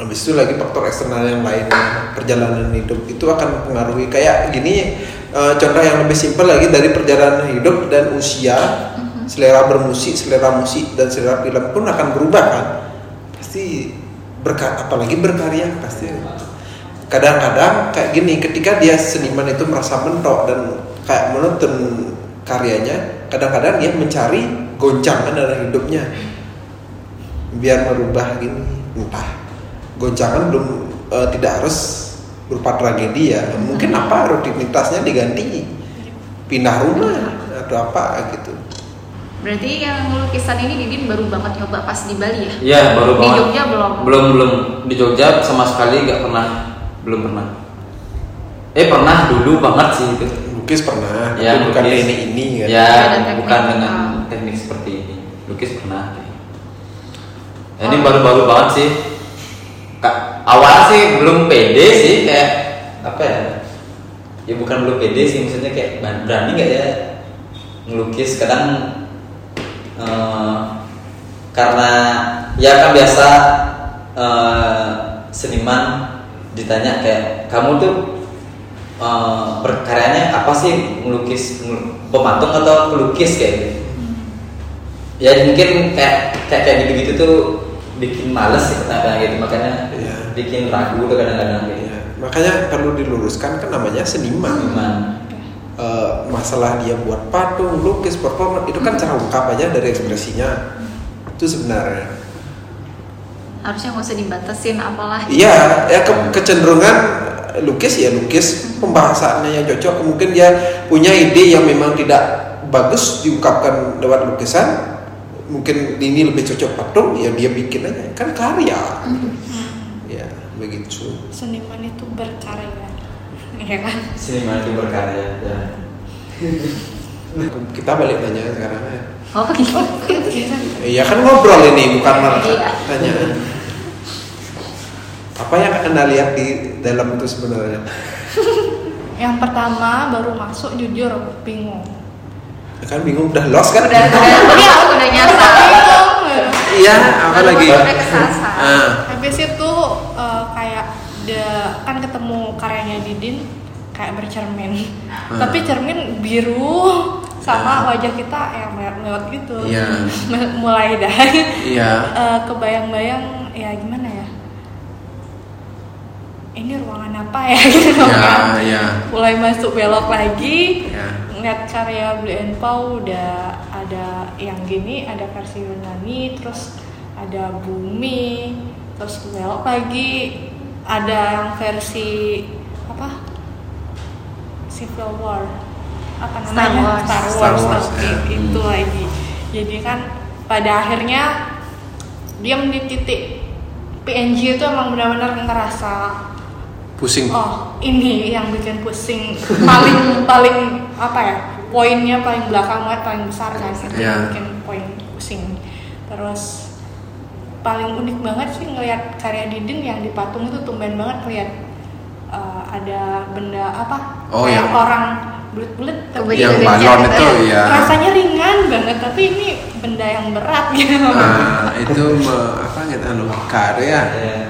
Habis itu lagi faktor eksternal yang lainnya perjalanan hidup. Itu akan mempengaruhi. Kayak gini eh, contoh yang lebih simpel lagi dari perjalanan hidup dan usia. Selera bermusik selera musik dan selera film pun akan berubah kan? Pasti berka apalagi berkarya pasti. Kadang-kadang kayak gini ketika dia seniman itu merasa mentok dan kayak menonton karyanya kadang-kadang dia mencari goncangan dalam hidupnya biar merubah gini entah goncangan belum eh, tidak harus berupa tragedi ya mungkin apa rutinitasnya diganti pindah rumah atau apa gitu Berarti yang lukisan ini Didin baru banget nyoba pas di Bali ya? Iya, baru Di banget. Jogja belum? Belum belum di Jogja sama sekali nggak pernah, belum pernah. Eh pernah dulu banget sih itu. Lukis pernah Ya, tapi bukan lukis. ini ini kan Ya, teknik. bukan dengan teknik seperti ini. Lukis pernah. Ya, ini baru-baru banget sih. Awal sih belum pede sih kayak apa ya? Ya bukan belum pede sih, maksudnya kayak berani nggak ya ngelukis kadang eh, karena ya kan biasa eh, seniman ditanya kayak kamu tuh eh, berkaryanya apa sih? Melukis pematung atau pelukis kayak gitu? Ya mungkin kayak kayak kayak gitu gitu tuh bikin males sih kadang gitu? Makanya Iya. bikin ragu tuh kadang-kadang. Gitu Ya, makanya perlu diluruskan kan namanya seniman. Seniman. Eh, masalah dia buat patung, lukis, performa itu kan cara ungkap aja dari ekspresinya. Itu sebenarnya. Harusnya nggak usah dibatasin apalah. iya ya ke- kecenderungan lukis ya lukis pembahasannya yang cocok mungkin dia punya ide yang memang tidak bagus diungkapkan lewat lukisan mungkin ini lebih cocok patung ya dia bikin aja kan karya ya begitu seniman itu berkarya ya kan Seniman itu berkarya. Ya. kita balik tanya sekarang ya Oh gitu. Iya kan ngobrol ini bukan malah Iya. tanya. Apa yang anda lihat di dalam itu sebenarnya? yang pertama baru masuk jujur bingung Ya kan bingung udah lost kan? Udah udah iya udah nyasar. Iya apa lagi? udah. Ah, habis itu eh, kayak the, kan ketemu karyanya Didin kayak bercermin Hmm. tapi cermin biru sama wajah kita yang lewat gitu Iya. mulai dah iya. Eh, kebayang-bayang ya gimana ini ruangan apa ya gitu Ya, kan ya. mulai masuk belok lagi Ya. ngeliat karya Blue and Pau udah ada yang gini ada versi Yunani terus ada bumi terus belok lagi ada yang versi apa Civil War apa Star namanya Wars. Star Star Wars, Wars, oke, ya. itu lagi jadi kan pada akhirnya diam di titik PNG itu emang benar-benar ngerasa Pusing. Oh, ini yang bikin pusing paling paling apa ya? Poinnya paling belakang banget paling besar kan itu Iya. yang bikin poin pusing. Terus paling unik banget sih ngelihat karya Didin yang di patung itu tumben banget lihat uh, ada benda apa? Oh, kayak yang- orang bulat-bulat tapi Yang Iya, balon iya. itu ya. rasanya ringan banget tapi ini benda yang berat gitu. Ah, itu me- apa gitu anu karya. Ya.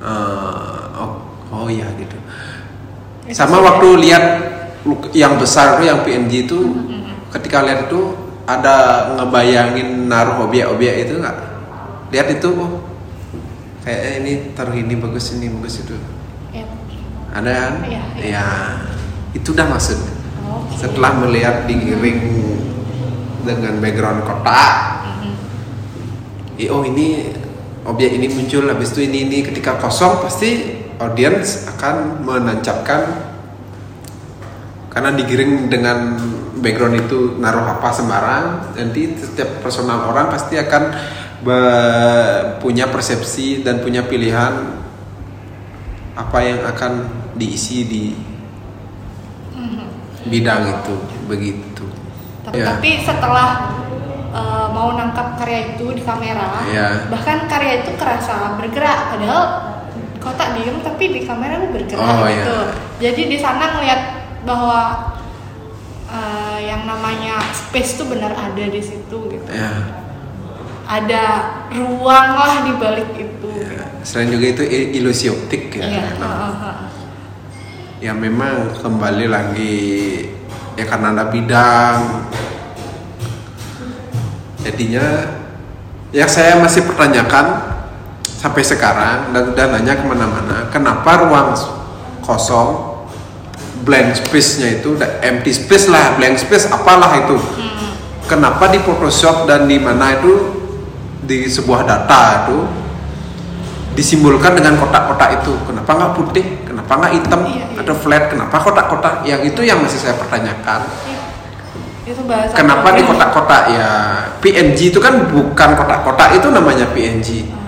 Ah, oh, iya gitu. Sama waktu lihat luk- yang besar tuh yang PNG itu ketika lihat itu ada ngebayangin naruh objek-objek itu nggak? Lihat itu oh kayak ini taruh ini bagus ini bagus itu. Ya. Ada kan? Iya, iya. Ya, itu dah maksud. Oke. Setelah melihat digiring dengan background kotak, Mhm. Eh, oh ini objek ini muncul habis itu ini ini ketika kosong pasti audiens akan menancapkan karena digiring dengan background itu naruh apa sembarang nanti setiap personal orang pasti akan punya persepsi dan punya pilihan apa yang akan diisi di bidang itu begitu Tapi, Ya. tapi setelah uh, mau nangkap karya itu di kamera, Ya. bahkan karya itu kerasa bergerak, padahal kotak diem tapi di kamera lu bergerak Oh, gitu. ya. Jadi di sana ngeliat bahwa uh, yang namanya space itu benar ada di situ gitu. ya Ada ruang lah di balik itu. Ya, selain juga itu ilusi optik ya. Iya. memang. heeh, heeh. Ya memang kembali lagi ya karena ada bidang. Jadinya yang saya masih pertanyakan sampai sekarang dan udah nanya ke mana-mana, kenapa ruang kosong blank space-nya itu udah empty space lah, blank space apalah itu. Kenapa di Photoshop dan di mana itu di sebuah data itu disimbolkan dengan kotak-kotak itu. Kenapa nggak putih? Kenapa nggak hitam Iya, iya. atau flat? Kenapa kotak-kotak? Yang itu yang masih saya pertanyakan. Iya. Itu bahasa Kenapa di kotak-kotak ya PNG itu kan bukan kotak-kotak itu namanya PNG.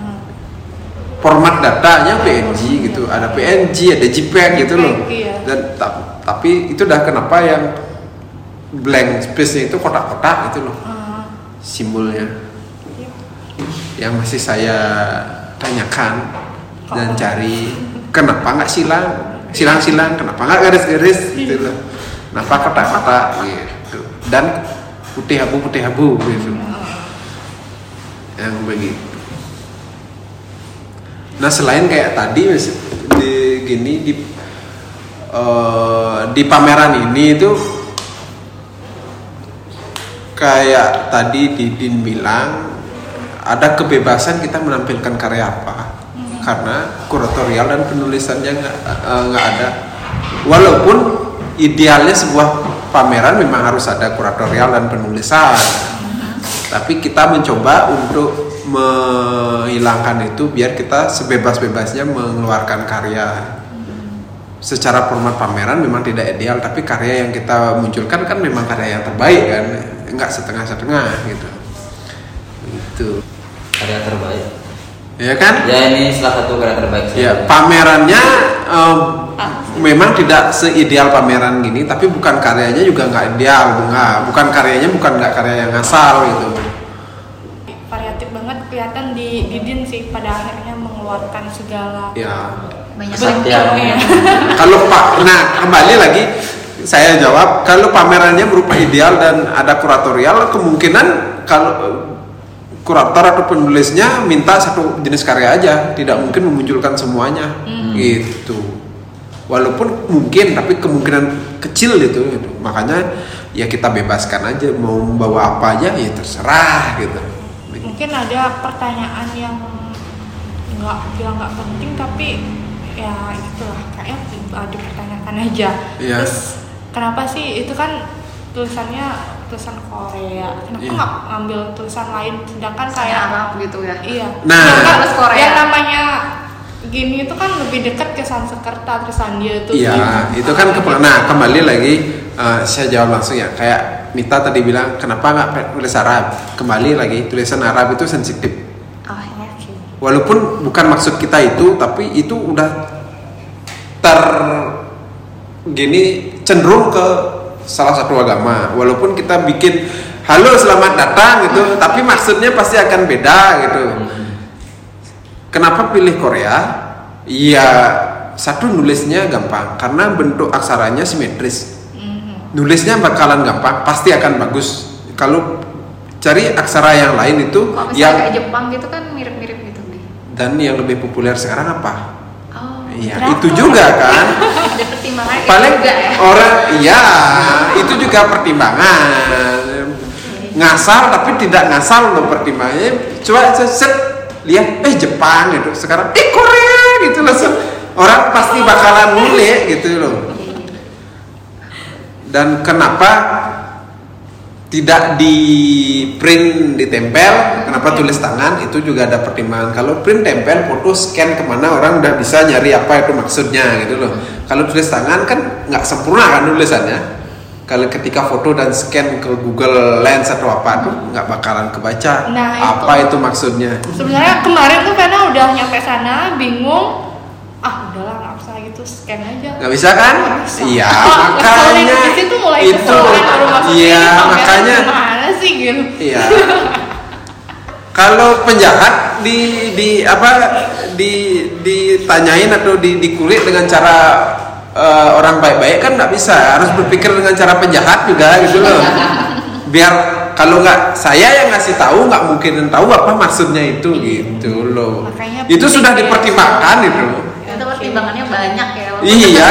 Format datanya PNG gitu. Ada PNG, ada JPEG gitu loh. iya. Dan ta- tapi itu dah kenapa yang blank space-nya itu kotak-kotak gitu loh. Simbolnya. iya. Yang masih saya tanyakan dan cari kenapa nggak silang? Silang-silang kenapa nggak garis-garis gitu loh. Kenapa kotak-kotak gitu. Dan putih abu putih abu gitu. Yang begitu nah selain kayak tadi di gini di eh, di pameran ini itu kayak tadi Didin bilang ada kebebasan kita menampilkan karya apa? Karena kuratorial dan penulisannya nggak eh, nggak ada. Walaupun idealnya sebuah pameran memang harus ada kuratorial dan penulisan. Tapi kita mencoba untuk menghilangkan itu biar kita sebebas-bebasnya mengeluarkan karya. Secara format pameran memang tidak ideal tapi karya yang kita munculkan kan memang karya yang terbaik kan nggak setengah-setengah gitu. Itu karya terbaik. Ya kan? Ya ini salah satu karya terbaik saya. ya pamerannya em, memang tidak seideal pameran gini tapi bukan karyanya juga nggak ideal nggak bukan karyanya bukan nggak karya yang asal gitu Didin sih pada akhirnya mengeluarkan segala ya. banyak bentuknya. kalau pak nah kembali lagi saya jawab kalau pamerannya berupa ideal dan ada kuratorial kemungkinan kalau eh, kurator atau penulisnya minta satu jenis karya aja tidak mungkin memunculkan semuanya. Gitu. Walaupun mungkin tapi kemungkinan kecil itu gitu. makanya ya kita bebaskan aja mau membawa apa aja ya terserah gitu mungkin ada pertanyaan yang nggak bilang nggak penting tapi ya itulah kayak dipertanyakan aja Iya. terus kenapa sih itu kan tulisannya tulisan Korea kenapa Iya. nggak ngambil tulisan lain sedangkan kayak kayak Arab gitu ya iya Nah. Sedangkan Korea. yang namanya gini itu kan lebih dekat ke Sanskerta tulisan dia tuh Iya, gini. itu kan ke nah kembali lagi eh, saya jawab langsung ya kayak Mita tadi bilang kenapa nggak tulis Arab? Kembali lagi tulisan Arab itu sensitif. oh ya Oke. Walaupun bukan maksud kita itu, tapi itu udah ter gini cenderung ke salah satu agama. Walaupun kita bikin halo selamat datang gitu, tapi maksudnya pasti akan beda gitu. Kenapa pilih Korea? Iya, satu nulisnya gampang karena bentuk aksaranya simetris. Nulisnya bakalan gampang, pasti akan bagus. Kalau cari aksara yang lain itu misalnya yang kayak Jepang gitu kan mirip-mirip gitu dan yang lebih populer sekarang apa? oh Iya, Drakor. itu juga kan. ada pertimbangan kayak Paling juga ya orang iya, itu juga pertimbangan. Ngasal tapi tidak ngasal loh pertimbangannya. Coba set lihat eh Jepang gitu. Sekarang eh Korea gitu langsung. Orang pasti bakalan ngulik gitu loh. Dan kenapa tidak di print ditempel kenapa tulis tangan itu juga ada pertimbangan kalau print tempel foto scan ke mana orang udah bisa nyari apa itu maksudnya gitu loh kalau tulis tangan kan nggak sempurna kan tulisannya kalau ketika foto dan scan ke Google Lens atau apa tuh nggak bakalan kebaca Nah, apa itu. itu maksudnya. Sebenarnya kemarin tuh Vena udah nyampe sana bingung. Ah udahlah nggak usah gitu scan aja. Nggak bisa kan? Iya Oh, makanya di situ mulai itu. iya makanya. gimana sih gitu? Iya. Kalau penjahat di di apa di ditanyain atau di dikulik dengan cara eh, orang baik-baik kan nggak bisa. Harus berpikir dengan cara penjahat juga gitu loh. Biar kalau nggak saya yang ngasih tahu nggak mungkin tahu apa maksudnya itu gitu loh. Makanya itu sudah ya. dipertimbangkan itu itu pertimbangannya banyak ya Iya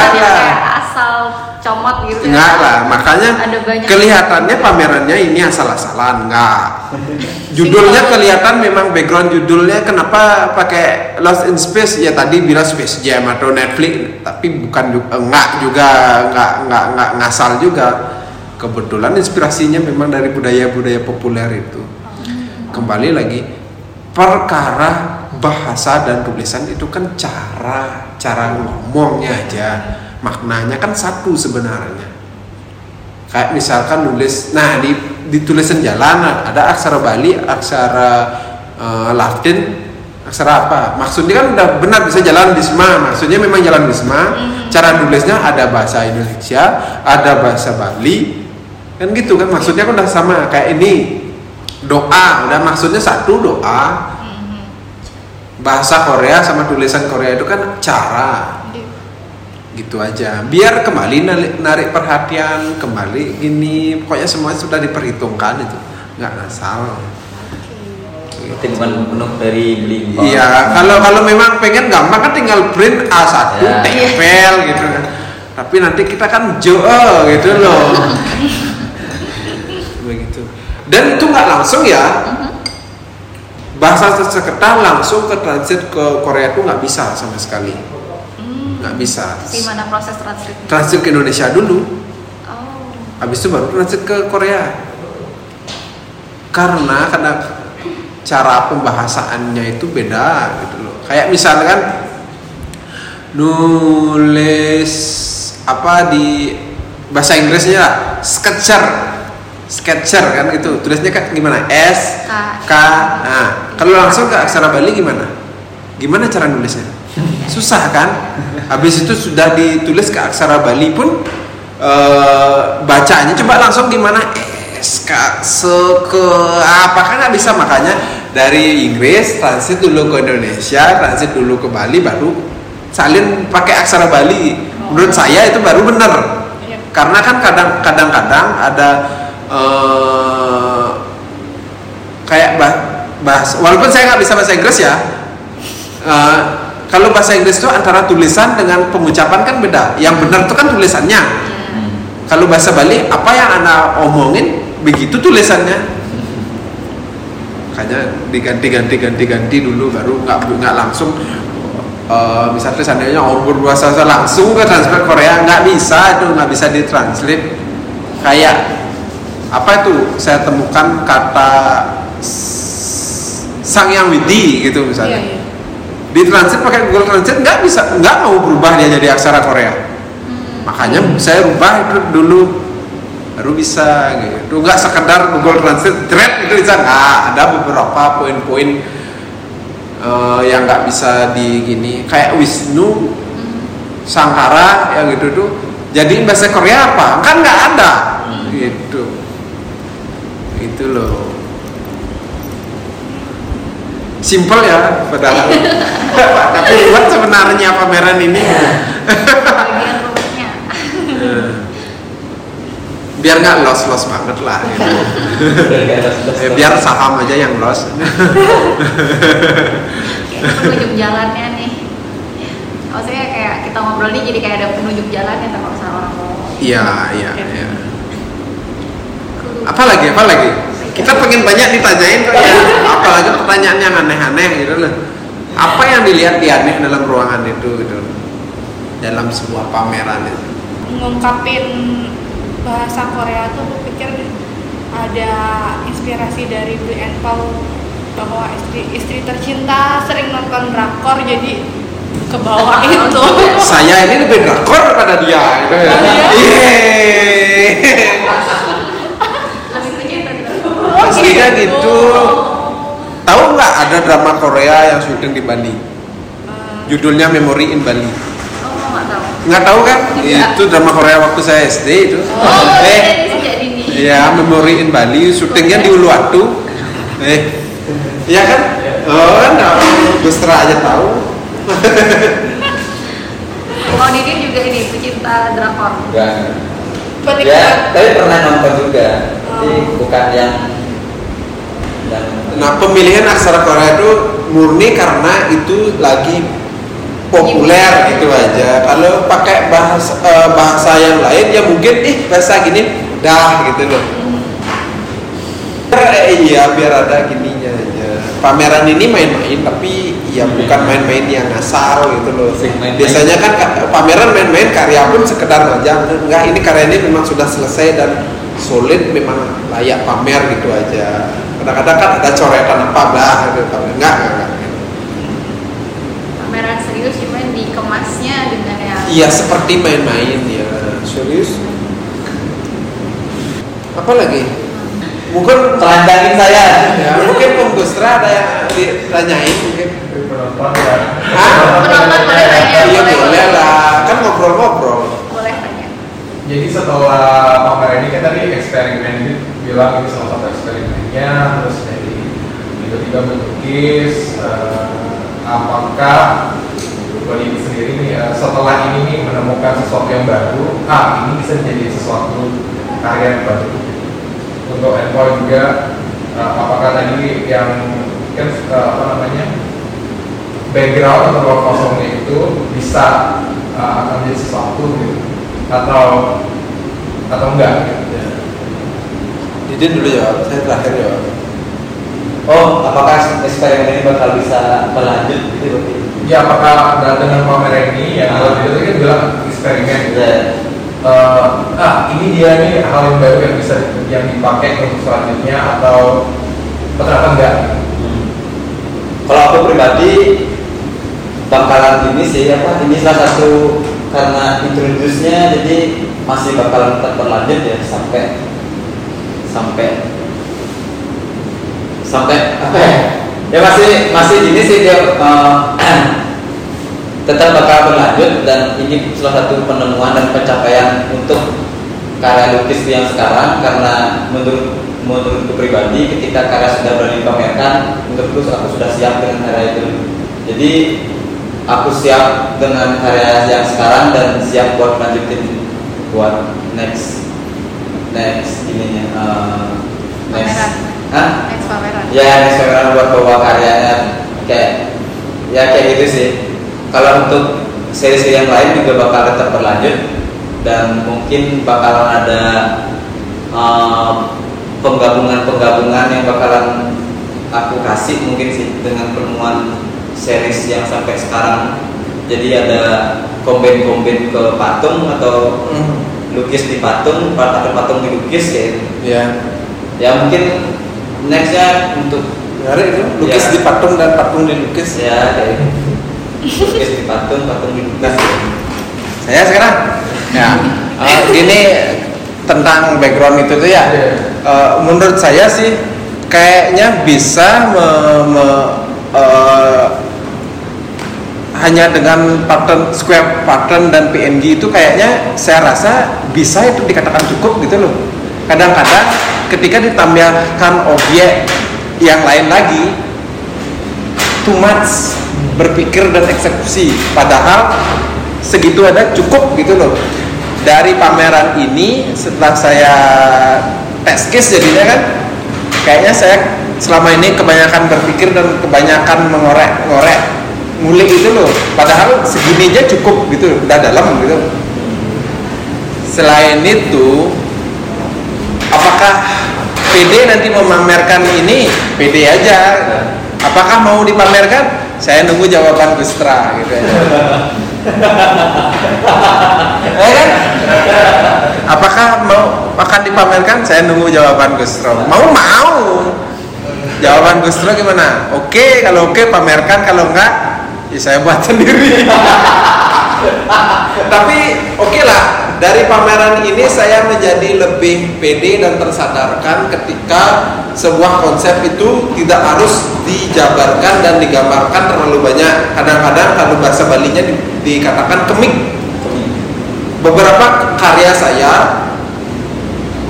asal comot gitu ya. Enggak lah, makanya Ada banyak- kelihatannya pamerannya ini asal-asalan, enggak. Judulnya kelihatan memang background judulnya kenapa pakai Lost in Space ya tadi bilang Space Jam atau Netflix, tapi bukan juga enggak juga enggak enggak enggak ngasal juga. Kebetulan inspirasinya memang dari budaya-budaya populer itu. Kembali lagi perkara bahasa dan tulisan itu kan cara cara ngomongnya aja maknanya kan satu sebenarnya. Kayak misalkan nulis nah di di tulisan jalan ada aksara Bali aksara eh, Latin aksara apa? Maksudnya kan udah benar bisa jalan Bisma maksudnya memang jalan Bisma cara nulisnya ada bahasa Indonesia ada bahasa Bali kan gitu kan? Maksudnya kan udah sama kayak ini. Doa udah maksudnya satu doa. Bahasa Korea sama tulisan Korea itu kan cara gitu aja. Biar kembali narik, narik perhatian kembali gini. Pokoknya semuanya sudah diperhitungkan itu. Nggak ngasal pertimbangan penuh dari beli iya kalau kalau memang pengen gampang kan tinggal print A1 Ya. tempel gitu kan. Tapi nanti kita kan jo gitu loh. Begitu. Dan itu nggak langsung ya. Bahasa Sanskerta langsung ke transit ke Korea itu nggak bisa sama sekali nggak bisa. Gimana proses translate transit ke Indonesia dulu. Oh. Habis itu baru transit ke Korea. Karena karena cara pembahasannya itu beda gitu loh. Kayak misalkan nulis apa di bahasa Inggrisnya lah, sketcher. Sketcher kan itu tulisnya kan gimana? S K. K. Nah kalau langsung ke aksara Bali gimana? Gimana cara nulisnya susah kan? Habis itu sudah ditulis ke aksara Bali pun eh, bacanya coba langsung gimana? S K se ke apa? Kan nggak bisa makanya dari Inggris transit dulu ke Indonesia transit dulu ke Bali baru salin pakai aksara Bali. Menurut saya itu baru benar. Iya. karena kan kadang kadang-kadang ada eh, kayak bah, bahas walaupun saya nggak bisa bahasa Inggris ya eh, kalau bahasa Inggris itu antara tulisan dengan pengucapan kan beda. Yang benar itu kan tulisannya. Kalau bahasa Bali apa yang anda omongin begitu tulisannya. Makanya diganti-ganti ganti-ganti dulu baru nggak nggak langsung. Eh, misalnya seandainya ombur bahasa langsung ke translate Korea nggak bisa itu nggak bisa ditranslate. Kayak apa itu? Saya temukan kata sang yang widi gitu Iya, misalnya iya. Ditranslate pakai Google Translate nggak bisa nggak mau berubah dia jadi aksara Korea. Makanya saya rubah itu dulu baru bisa gitu. Nggak sekedar Google Translate thread itu bisa. Nggak ada beberapa poin-poin eh, yang nggak bisa di gini. Kayak Wisnu Sangkara yang gitu tuh. Jadi bahasa Korea apa? Kan nggak ada. Gitu. Itu loh simple ya padahal. Tapi buat sebenarnya pameran ini. Bagian rumitnya biar nggak los los banget lah gitu. Eh, biar saham aja yang los. Penunjuk jalannya nih. Maksudnya kayak kita ngobrol nih jadi kayak ada penunjuk jalannya sama orang ngomong iya iya iya. Apa lagi apa lagi kita pengen banyak ditanyain kok ya. Apalagi pertanyaan yang aneh-aneh gitu loh. Apa yang dilihat di aneh dalam ruangan itu gitu? Dalam sebuah pameran itu. Ngungkapin bahasa Korea tuh aku pikir ada inspirasi dari Bli and Paul bahwa istri istri tercinta sering nonton drakor jadi ke bawah itu. Saya ini lebih drakor daripada dia. Gitu ya. iya? Lebih tercinta gitu Aslinya gitu. Tahu nggak ada drama Korea yang syuting di Bali? Judulnya Memory in Bali. oh nggak tahu Nggak tahu kan? Iya. Itu drama Korea waktu saya SD itu. oh eh, jadi sejak dini ya Memory in Bali, syutingnya di Uluwatu. Eh, iya kan? Oh, kan Gustra aja tahu. mau Didin juga ini pecinta drakor Enggak. Ya, tapi pernah nonton juga. Tapi Oh. bukan yang Nah, pemilihan aksara Korea itu murni karena itu lagi populer gitu aja. Kalau pakai bahasa eh, bahasa yang lain ya mungkin ih bahasa gini dah gitu loh. Eh, iya biar ada gininya aja. Pameran ini main-main tapi ya bukan main-main yang asal gitu loh. Main-main. Biasanya kan ka- pameran main-main karya pun sekedar aja. Enggak ini karya ini memang sudah selesai dan solid memang layak pamer gitu aja. Kadang-kadang kan ada coretan apa lah gitu. Enggak, enggak, enggak. pameran serius cuman dikemasnya dengan yang Iya seperti main-main ya. Serius. Apa lagi? Mungkin telanjangin saya. ya, mungkin Om Gustra ada yang ditanyain mungkin. penonton ya Hah? Penonton boleh tanya, Iya boleh lah, kan ngobrol-ngobrol. Jadi setelah pamer ini kita tadi eksperimen bilang ini salah satu eksperimennya terus dari tiba-tiba melukis eh, apakah buat ini sendiri nih eh, setelah ini nih menemukan sesuatu yang baru ah ini bisa menjadi sesuatu karya yang baru. Untuk Enpo juga eh, apakah tadi yang kan eh, apa namanya background atau kosongnya itu bisa uh, akan menjadi sesuatu gitu atau atau enggak. Didin dulu ya, saya terakhir ya. Oh, apakah eksperimen ini bakal bisa berlanjut gitu berarti? Ya apakah dengan pamer ini yang Ah. kalau itu kan bilang eksperimen. Ya. Eh, ah ini dia nih hal yang baru yang bisa yang dipakai untuk selanjutnya atau atau ternyata enggak Hmm. Kalau aku pribadi bakalan ini sih apa ini salah satu karena introduce-nya jadi masih bakalan tetap berlanjut ya sampai sampai sampai apa ya? Ya masih masih gini sih dia eh, tetap bakal berlanjut dan ini salah satu penemuan dan pencapaian untuk karya lukis yang sekarang karena menurut menurutku pribadi ketika karya sudah berani dipamerkan menurutku aku sudah siap dengan karya itu. Jadi aku siap dengan karya yang sekarang dan siap buat lanjutin buat next next ininya uh, next Pameran. Hah? Next pameran. ya next pameran buat bawa karyanya kayak ya kayak gitu sih kalau untuk seri-seri yang lain juga bakal tetap berlanjut dan mungkin bakalan ada um, penggabungan-penggabungan yang bakalan aku kasih mungkin sih dengan penemuan series yang sampai sekarang jadi ada komben-komben ke patung atau lukis di patung atau patung dilukis kayak gitu. ya ya mungkin nextnya untuk menarik itu lukis Ya. di patung dan patung dilukis ya kayak gitu. lukis di patung patung dilukis saya sekarang ya eh, gini tentang background itu tuh ya Iya. eh, menurut saya sih kayaknya bisa me- me- eh, hanya dengan pattern square pattern dan PNG itu kayaknya saya rasa bisa itu dikatakan cukup gitu loh. Kadang-kadang ketika ditambahkan objek yang lain lagi too much berpikir dan eksekusi. Padahal segitu ada cukup gitu loh. Dari pameran ini setelah saya test case jadinya kan kayaknya saya selama ini kebanyakan berpikir dan kebanyakan mengorek-ngorek ngulik itu loh. Padahal segini aja cukup gitu udah dalam gitu. Selain itu apakah PD nanti memamerkan ini? PD aja. Apakah mau dipamerkan? Saya nunggu jawaban Gustra gitu aja Ya kan? apakah mau akan dipamerkan? Saya nunggu jawaban Gustra mau mau. Jawaban Gustra gimana? Oke kalau oke pamerkan. Kalau enggak ya saya buat sendiri. Tapi oke lah dari pameran ini saya menjadi lebih pede dan tersadarkan ketika sebuah konsep itu tidak harus dijabarkan dan digambarkan terlalu banyak. Kadang-kadang kalau bahasa Balinya di- dikatakan kemik. Beberapa karya saya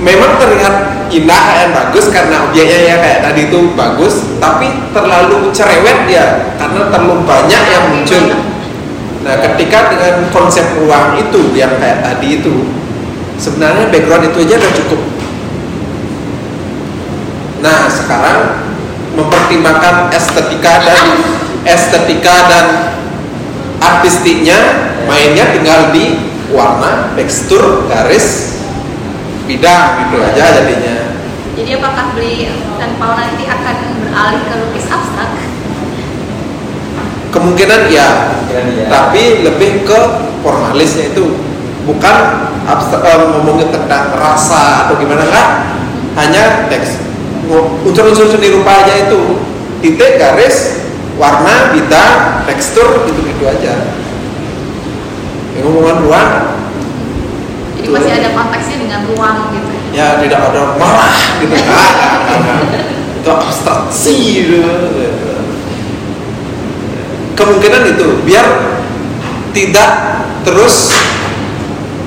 memang terlihat indah dan bagus karena objeknya ya kayak tadi itu bagus tapi terlalu cerewet dia karena terlalu banyak yang muncul. Nah ketika dengan konsep ruang itu yang kayak tadi itu sebenarnya background itu aja udah cukup. Nah sekarang mempertimbangkan estetika dan estetika dan artistiknya mainnya tinggal di warna tekstur garis bidang gitu aja jadinya. Jadi apakah beli dan Paul nanti akan beralih ke lukis abstrak? kemungkinan ya Kemungkinan iya. tapi lebih ke formalisnya itu. Bukan abstrak eh, ngomongin tentang rasa atau gimana enggak. Hanya teks. Unsur-unsur seni rupa aja itu. Titik garis warna bidang tekstur gitu gitu aja. Yang ngomongan ruang Jadi masih ada konteksnya dengan ruang gitu. ya tidak ada marah gitu kan itu abstraksi gitu. kemungkinan itu biar tidak terus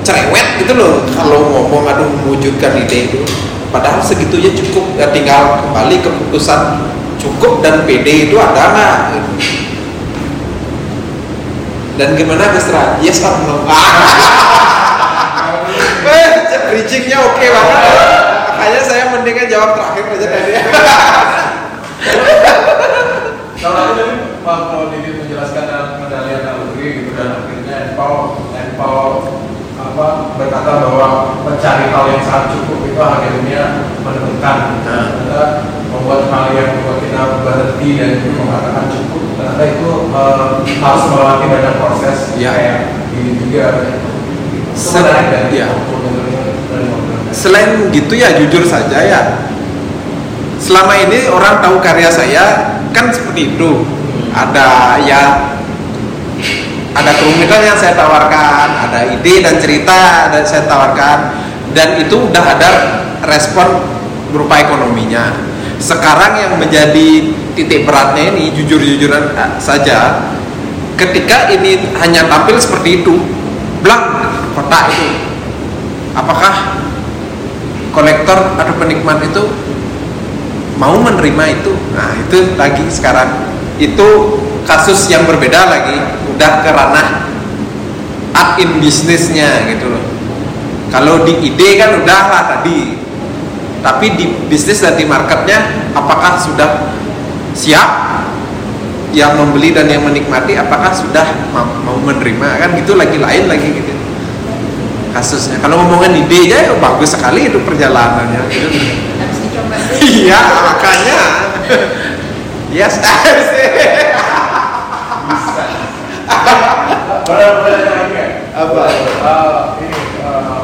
cerewet gitu loh kalau ngomong aduh mewujudkan ide itu padahal segitunya cukup ya tinggal kembali keputusan cukup dan PD itu ada nggak gitu. dan gimana Ra? yes or no bridgingnya oke banget. Makanya saya mendingan jawab terakhir aja tadi. Kalau tadi tadi Pak Paul Didit menjelaskan dalam medali analogi gitu dan akhirnya Paul dan Paul apa berkata bahwa mencari hal yang sangat cukup itu akhirnya menemukan ternyata membuat hal yang membuat kita berhenti dan mengatakan cukup ternyata itu eh, harus melewati banyak proses Ya. kayak gini juga. Itu Se- menarik dari ya. Selain gitu ya jujur saja ya. Selama ini orang tahu karya saya kan seperti itu. Ada ya ada kerumitan yang saya tawarkan ada ide dan cerita dan saya tawarkan. Dan itu udah ada respon berupa ekonominya. Sekarang yang menjadi titik beratnya ini jujur-jujuran saja ketika ini hanya tampil seperti itu blank kotak itu. Apakah kolektor atau penikmat itu mau menerima itu. Nah itu lagi sekarang. Itu kasus yang berbeda lagi. Udah ke ranah art in bisnisnya gitu loh. Kalau di ide kan udah lah tadi. Tapi di bisnis dan di marketnya apakah sudah siap yang membeli dan yang menikmati? Apakah sudah mau, menerima? Kan gitu lagi lain lagi gitu kasusnya kalau ngomongin ide ya bagus sekali itu perjalanannya gitu. harus iya makanya yes boleh lagi nggak? Apa? Eh, ini eh,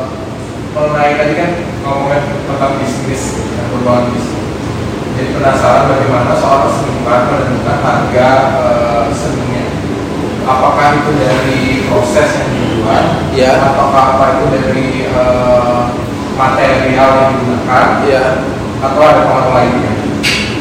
mengenai tadi kan ngomongin tentang bisnis yang berbahan bisnis. Jadi penasaran bagaimana soal seniman menentukan harga eh, seninya. Apakah itu dari proses yang Iya. ataukah apa itu dari eh, material yang digunakan, Iya. atau ada pengaruh lainnya?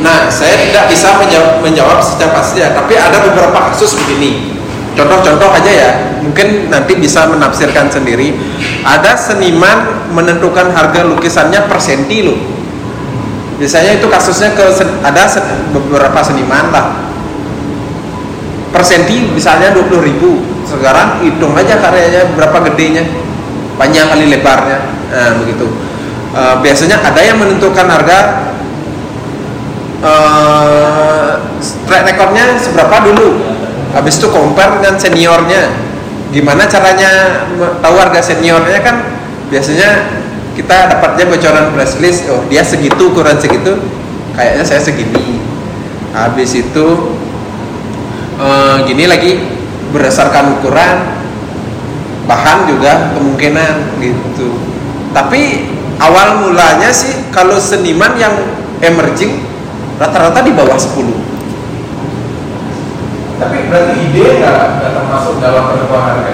Nah, saya tidak bisa menjawab, menjawab secara pasti ya, tapi ada beberapa kasus begini. Contoh-contoh aja ya, mungkin nanti bisa menafsirkan sendiri. Ada seniman menentukan harga lukisannya per senti loh. Biasanya itu kasusnya ke ada beberapa seniman lah. Per senti misalnya 20.000 ribu. Sekarang hitung aja karyanya berapa gedenya, panjang kali lebarnya. Nah, begitu. Eh, biasanya ada yang menentukan harga eh track recordnya seberapa dulu habis itu compare dengan seniornya gimana caranya tahu harga seniornya kan biasanya kita dapatnya bocoran press list oh dia segitu ukuran segitu kayaknya saya segini habis itu eh, gini lagi berdasarkan ukuran bahan juga kemungkinan gitu. Tapi awal mulanya sih kalau seniman yang emerging rata-rata di bawah 10 Tapi berarti ide nggak termasuk dalam penentuan harga?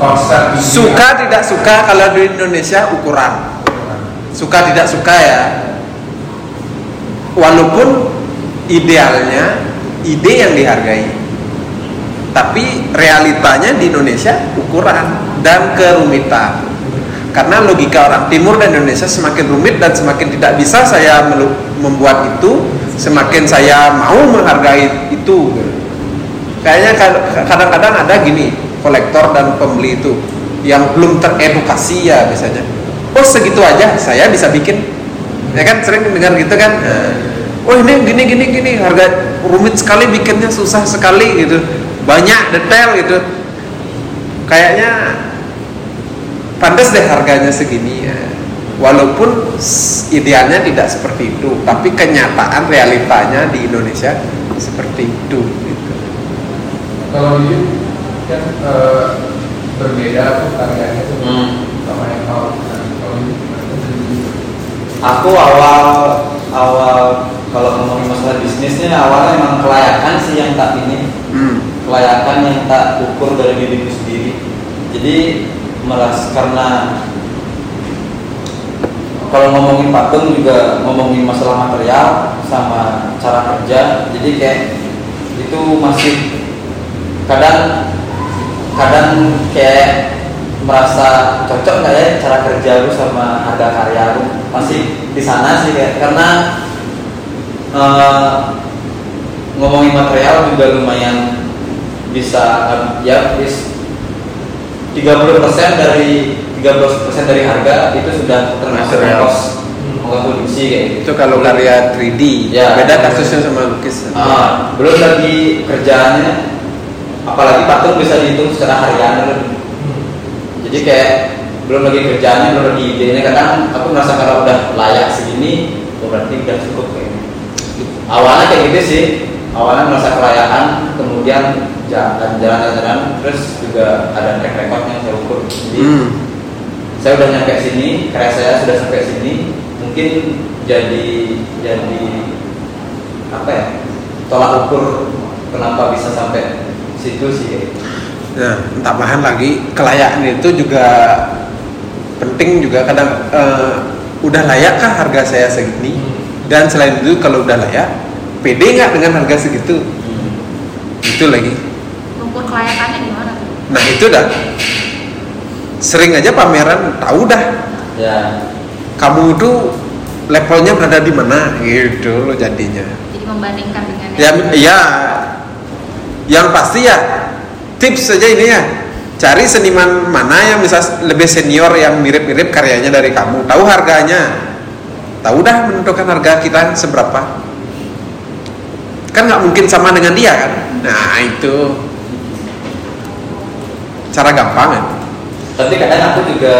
Konsep suka tidak suka kalau di Indonesia ukuran. Suka tidak suka ya. Walaupun idealnya ide yang dihargai tapi realitanya di Indonesia ukuran dan kerumitan. Karena logika orang timur dan Indonesia semakin rumit dan semakin tidak bisa saya membuat itu semakin saya mau menghargai itu. Kayaknya kad- kadang-kadang ada gini kolektor dan pembeli itu yang belum teredukasi ya biasanya. Oh segitu aja saya bisa bikin. Ya kan sering dengar gitu kan? Eh, oh ini gini gini gini harga rumit sekali bikinnya susah sekali gitu banyak detail gitu kayaknya pantas deh harganya segini ya. walaupun idealnya tidak seperti itu tapi kenyataan realitanya di Indonesia seperti itu gitu. Kalau di kan eh, berbeda tuh karyanya tuh Hmm. sama yang kalau kalau di Aku awal awal kalau ngomongin masalah bisnisnya awalnya emang kelayakan sih yang tak ini Hmm. Kelayakan yang tak ukur dari diriku sendiri. Jadi meras karena kalau ngomongin patung juga ngomongin masalah material sama cara kerja jadi kayak itu masih kadang kadang kayak merasa cocok nggak ya cara kerja lu sama harga karya lu masih di sana sih kayak karena eh, ngomongin material juga lumayan bisa eh, ya bis 30% dari 30% dari harga itu sudah termasuk Material. ongkos produksi kayak gitu. itu kalau karya 3D Ya. beda kasusnya sama lukis Ah, belum lagi kerjaannya apalagi patung bisa dihitung secara harian jadi kayak belum lagi kerjaannya belum lagi idenya kadang aku merasa kalau udah layak segini oh berarti udah cukup kayaknya awalnya kayak gitu sih awalnya merasa kelayakan kemudian jalan jalan jalan terus juga ada track recordnya yang saya ukur jadi Hmm. saya udah nyampe sini karya saya sudah sampai sini mungkin jadi jadi apa ya tolak ukur kenapa bisa sampai situ sih Nah, entah bahan lagi kelayakan itu juga penting juga kadang eh, udah layakkah harga saya segini? Dan selain itu kalau udah layak, pede nggak dengan harga segitu? Itu lagi. Ukur kelayakannya gimana tuh? Nah itu dah. Sering aja pameran tahu dah ya kamu itu levelnya berada di mana gitu loh jadinya. Jadi membandingkan dengan Ya, ya, yang pasti ya tips saja ini ya. Cari seniman mana yang bisa lebih senior yang mirip-mirip karyanya dari kamu. Tahu harganya. Tahu dah menentukan harga kita seberapa. Kan nggak mungkin sama dengan dia kan. Nah itu cara gampang kan. tapi kadang aku juga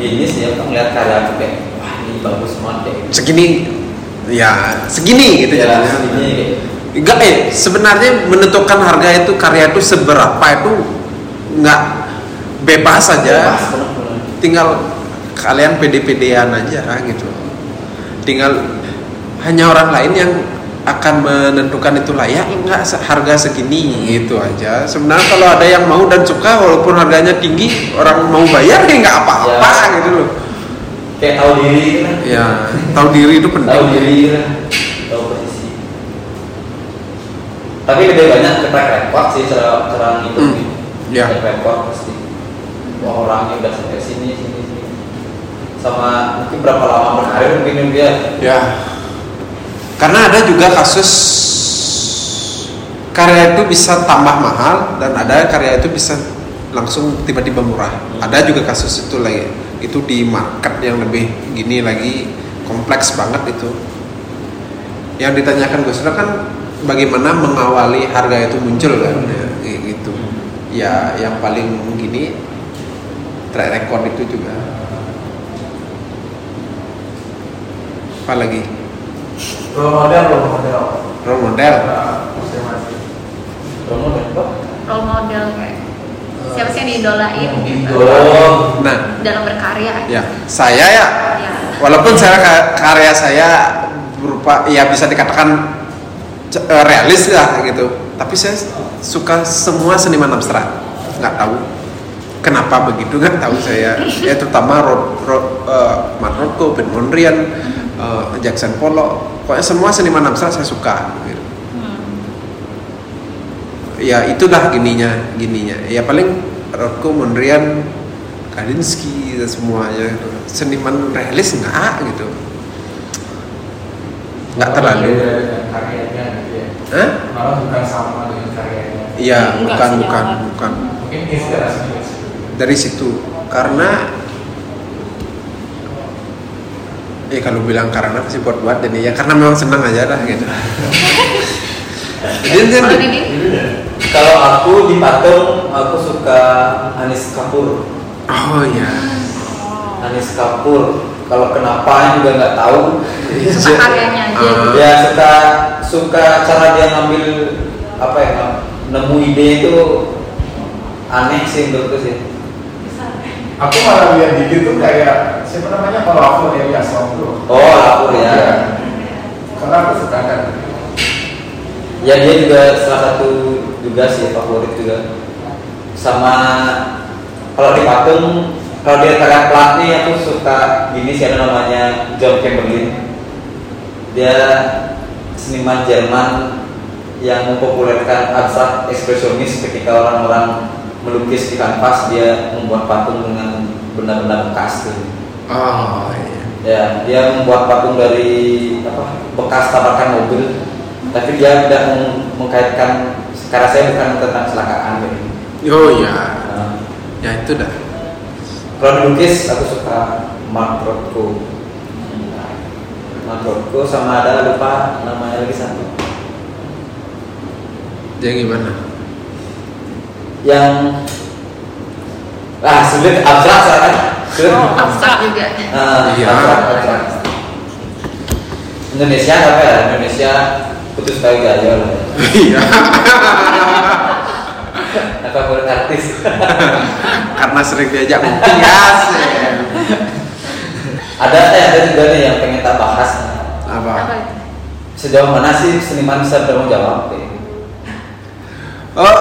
sih ya ngeliat karya aku kayak wah ini bagus banget kayak Segini, ya segini gitu ya jadinya. ini kayak Enggak eh sebenarnya menentukan harga itu karya itu seberapa itu nggak bebas saja. Tinggal kalian pede-pedean aja gitu. Tinggal hanya orang lain yang akan menentukan itu layak enggak se- harga segini gitu aja. Sebenarnya kalau ada yang mau dan suka walaupun harganya tinggi orang mau bayar ya nggak apa-apa Ya. gitu loh. kayak tahu diri gitu kan Ya tahu diri itu penting. tahu diri gitu kan tahu posisi tapi lebih banyak track record sih cara cara gitu Hmm, ya. record pasti wah orangnya udah sampai sini sini sini sama mungkin berapa lama berkarir mungkin dia Ya. Karena ada juga kasus karya itu bisa tambah mahal dan ada karya itu bisa langsung tiba-tiba murah. Ada juga kasus itu lagi. Itu di market yang lebih gini lagi kompleks banget itu. Yang ditanyakan Gus Dur kan bagaimana mengawali harga itu muncul kan ya, gitu. Ya yang paling gini track record itu juga. Apa lagi? Role model, role model. Role model. Nah, masing-masing. Romo dan Bob. role model kayak siapa sih yang diidolain gitu Oh, Nah, dalam berkarya ya saya ya, Ya. walaupun saya ka- karya saya berupa ya bisa dikatakan eh, realis lah gitu, tapi saya suka semua seniman abstrak. Nggak tahu kenapa begitu nggak tahu saya. Ya terutama Rod, Rod, eh, Mark Rothko, Ben Mondrian, eh, Jackson Pollock, pokoknya semua seniman abstrak saya suka. Gitu. Hmm. ya itulah gininya gininya ya paling Rothko Mondrian Kandinsky dan semuanya gitu. seniman realis enggak gitu nggak terlalu karyanya gitu ya. Hah? Malah bukan sama dengan karyanya. iya bukan bukan jangan. bukan Mungkin situ. dari situ karena eh kalau bilang karena sih buat buat dan ya karena memang senang aja lah gitu jadi kan kalau aku di patung aku suka Anis Kapur. oh ya Anis Kapur. Kalau kenapa juga nggak tahu. suka karyanya aja Ah. Ya suka suka cara dia ngambil apa ya nemu ide itu aneh sih menurutku sih. Aku malah lihat Didi tuh kayak siapa namanya kalau aku ya Yasong tuh. Oh lapor ya. Iya. Karena aku suka kan. Ya dia juga salah satu juga sih favorit juga. Sama kalau di patung kalau dia karya plat nih aku suka gini sih ada namanya John Chamberlain. Dia seniman Jerman yang mempopulerkan abstrak ekspresionis ketika orang-orang melukis di kanvas dia membuat patung dengan benda-benda bekas gitu. oh iya Ya, dia membuat patung dari apa bekas tabrakan mobil, tapi dia tidak meng- mengkaitkan karena saya bukan tentang kecelakaan gitu. oh iya Nah, ya itu dah kalau dilukis aku suka Mark Rothko. Mark Rothko sama ada lupa namanya lagi satu. dia gimana Yang ah sulit abstrak kan? Sulit. oh abstrak juga Nah, Iya. abstrak, abstrak. Indonesia apa ya? Indonesia putus kali gaya lah. iya Apa buat artis? karena sering diajak ngopi ya sih. ada eh, ada juga nih yang pengen tak bahas. apa apa itu Sejauh mana sih seniman bisa bertanggung jawab? oh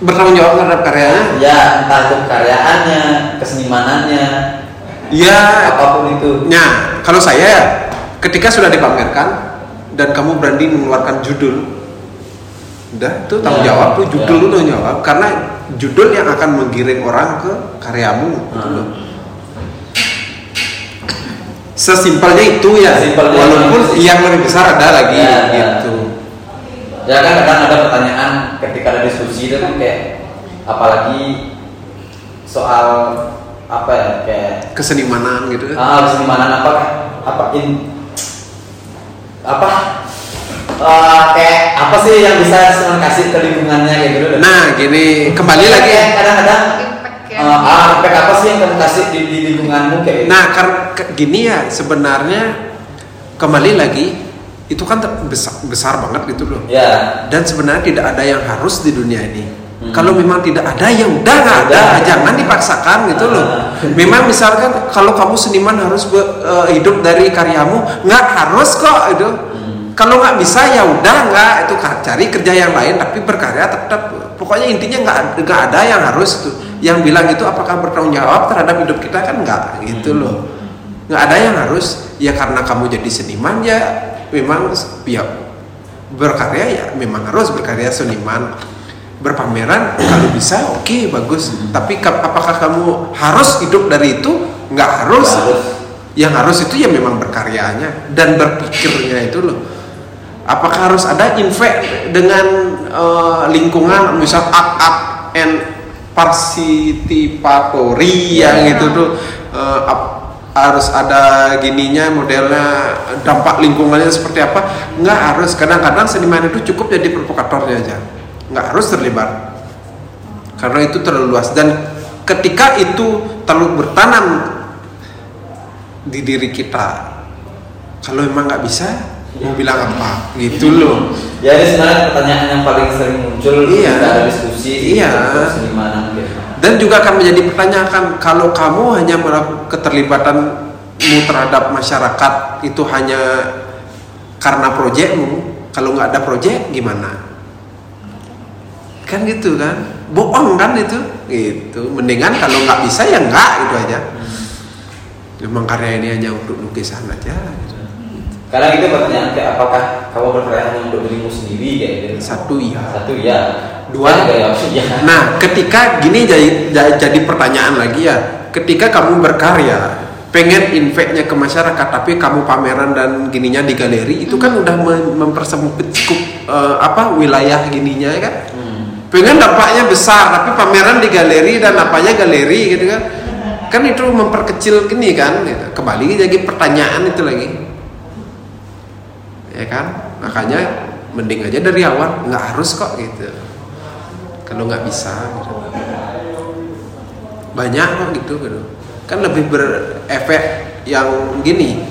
bertanggung jawab terhadap karyanya ya entah itu karyaannya kesenimanannya ya apa pun itu Nah, kalau saya ya, ketika sudah dipamerkan dan kamu berani mengeluarkan judul, udah tuh tanggung Ya, jawab tuh judul ya. lu tanggung jawab karena judul yang akan menggiring orang ke karyamu. gitu Hmm. loh. Sesimpelnya itu ya, Sesimpelnya walaupun itu sih. yang lebih besar ada lagi Ya, ya. gitu. ya kan kadang ada pertanyaan ketika ada diskusi itu kan kayak apalagi soal apa ya kayak Kesenimanan gitu. ah kesenimanan apa apa in apa eh, kayak apa sih yang bisa senang kasih ke lingkungannya kayak gitu Nah, gini kembali lagi. Kayak kadang-kadang Impact ya. eh, ah impact apa sih yang kamu kasih di, di lingkunganmu kayak gitu Nah, karena ke- gini ya sebenarnya kembali lagi itu kan besar, besar banget gitu loh. ya dan sebenarnya tidak ada yang harus di dunia ini. Hmm. Kalau memang tidak ada yang udah nggak ada, jangan dipaksakan gitu loh. Memang misalkan kalau kamu seniman harus be- eh, hidup dari karyamu, nggak harus kok itu. Kalau nggak bisa ya udah nggak itu cari kerja yang lain tapi berkarya tetap. Pokoknya intinya nggak nggak ada yang harus tuh. Yang bilang itu apakah bertanggung jawab terhadap hidup kita kan nggak gitu loh. Nggak ada yang harus ya karena kamu jadi seniman ya memang ya berkarya ya memang harus berkarya seniman. Berpameran kalau bisa oke bagus. Tapi ka- apakah kamu harus hidup dari itu? Nggak harus. Nggak harus. yang harus itu ya memang berkaryanya dan berpikirnya itu loh. Apakah harus ada invest dengan eh, lingkungan misal art art and participatory yang itu tuh ap- harus ada gininya modelnya dampak lingkungannya seperti apa? Nggak harus. Kadang-kadang seniman itu cukup jadi provokatornya aja. Nggak harus terlibat. Karena itu terlalu luas. Dan ketika itu terlalu bertanam di diri kita kalau memang nggak bisa mau bilang apa? Gitu loh. ya ini sebenarnya pertanyaan yang paling sering muncul Iya. ketika ada diskusi Iya. gitu dan juga akan menjadi pertanyaan kalau kamu hanya melakukan keterlibatanmu terhadap masyarakat itu hanya karena proyekmu kalau nggak ada proyek gimana? Kan gitu kan? Bohong kan itu? Gitu. Mendingan kalau nggak bisa ya nggak itu aja. Memang karya ini hanya untuk lukisan aja. Gitu. karena itu pertanyaan kayak apakah kamu berkarya hanya untuk dirimu sendiri kayak gitu? Satu iya. Satu ya Dua. Saya juga jawab sih ya Nah, ketika gini jadi, jadi pertanyaan lagi ya, ketika kamu berkarya, pengen infeknya ke masyarakat, tapi kamu pameran dan gininya di galeri, itu kan udah mem- mempersempit cukup eh, apa wilayah gininya ya kan? Hmm. Pengen dampaknya besar, tapi pameran di galeri dan apanya galeri gitu kan? Kan itu memperkecil gini kan? Kembali jadi pertanyaan itu lagi, ya kan? Makanya mending aja dari awal, nggak harus kok gitu kalau nggak bisa gitu. banyak kok gitu gitu. Kan lebih berefek yang gini.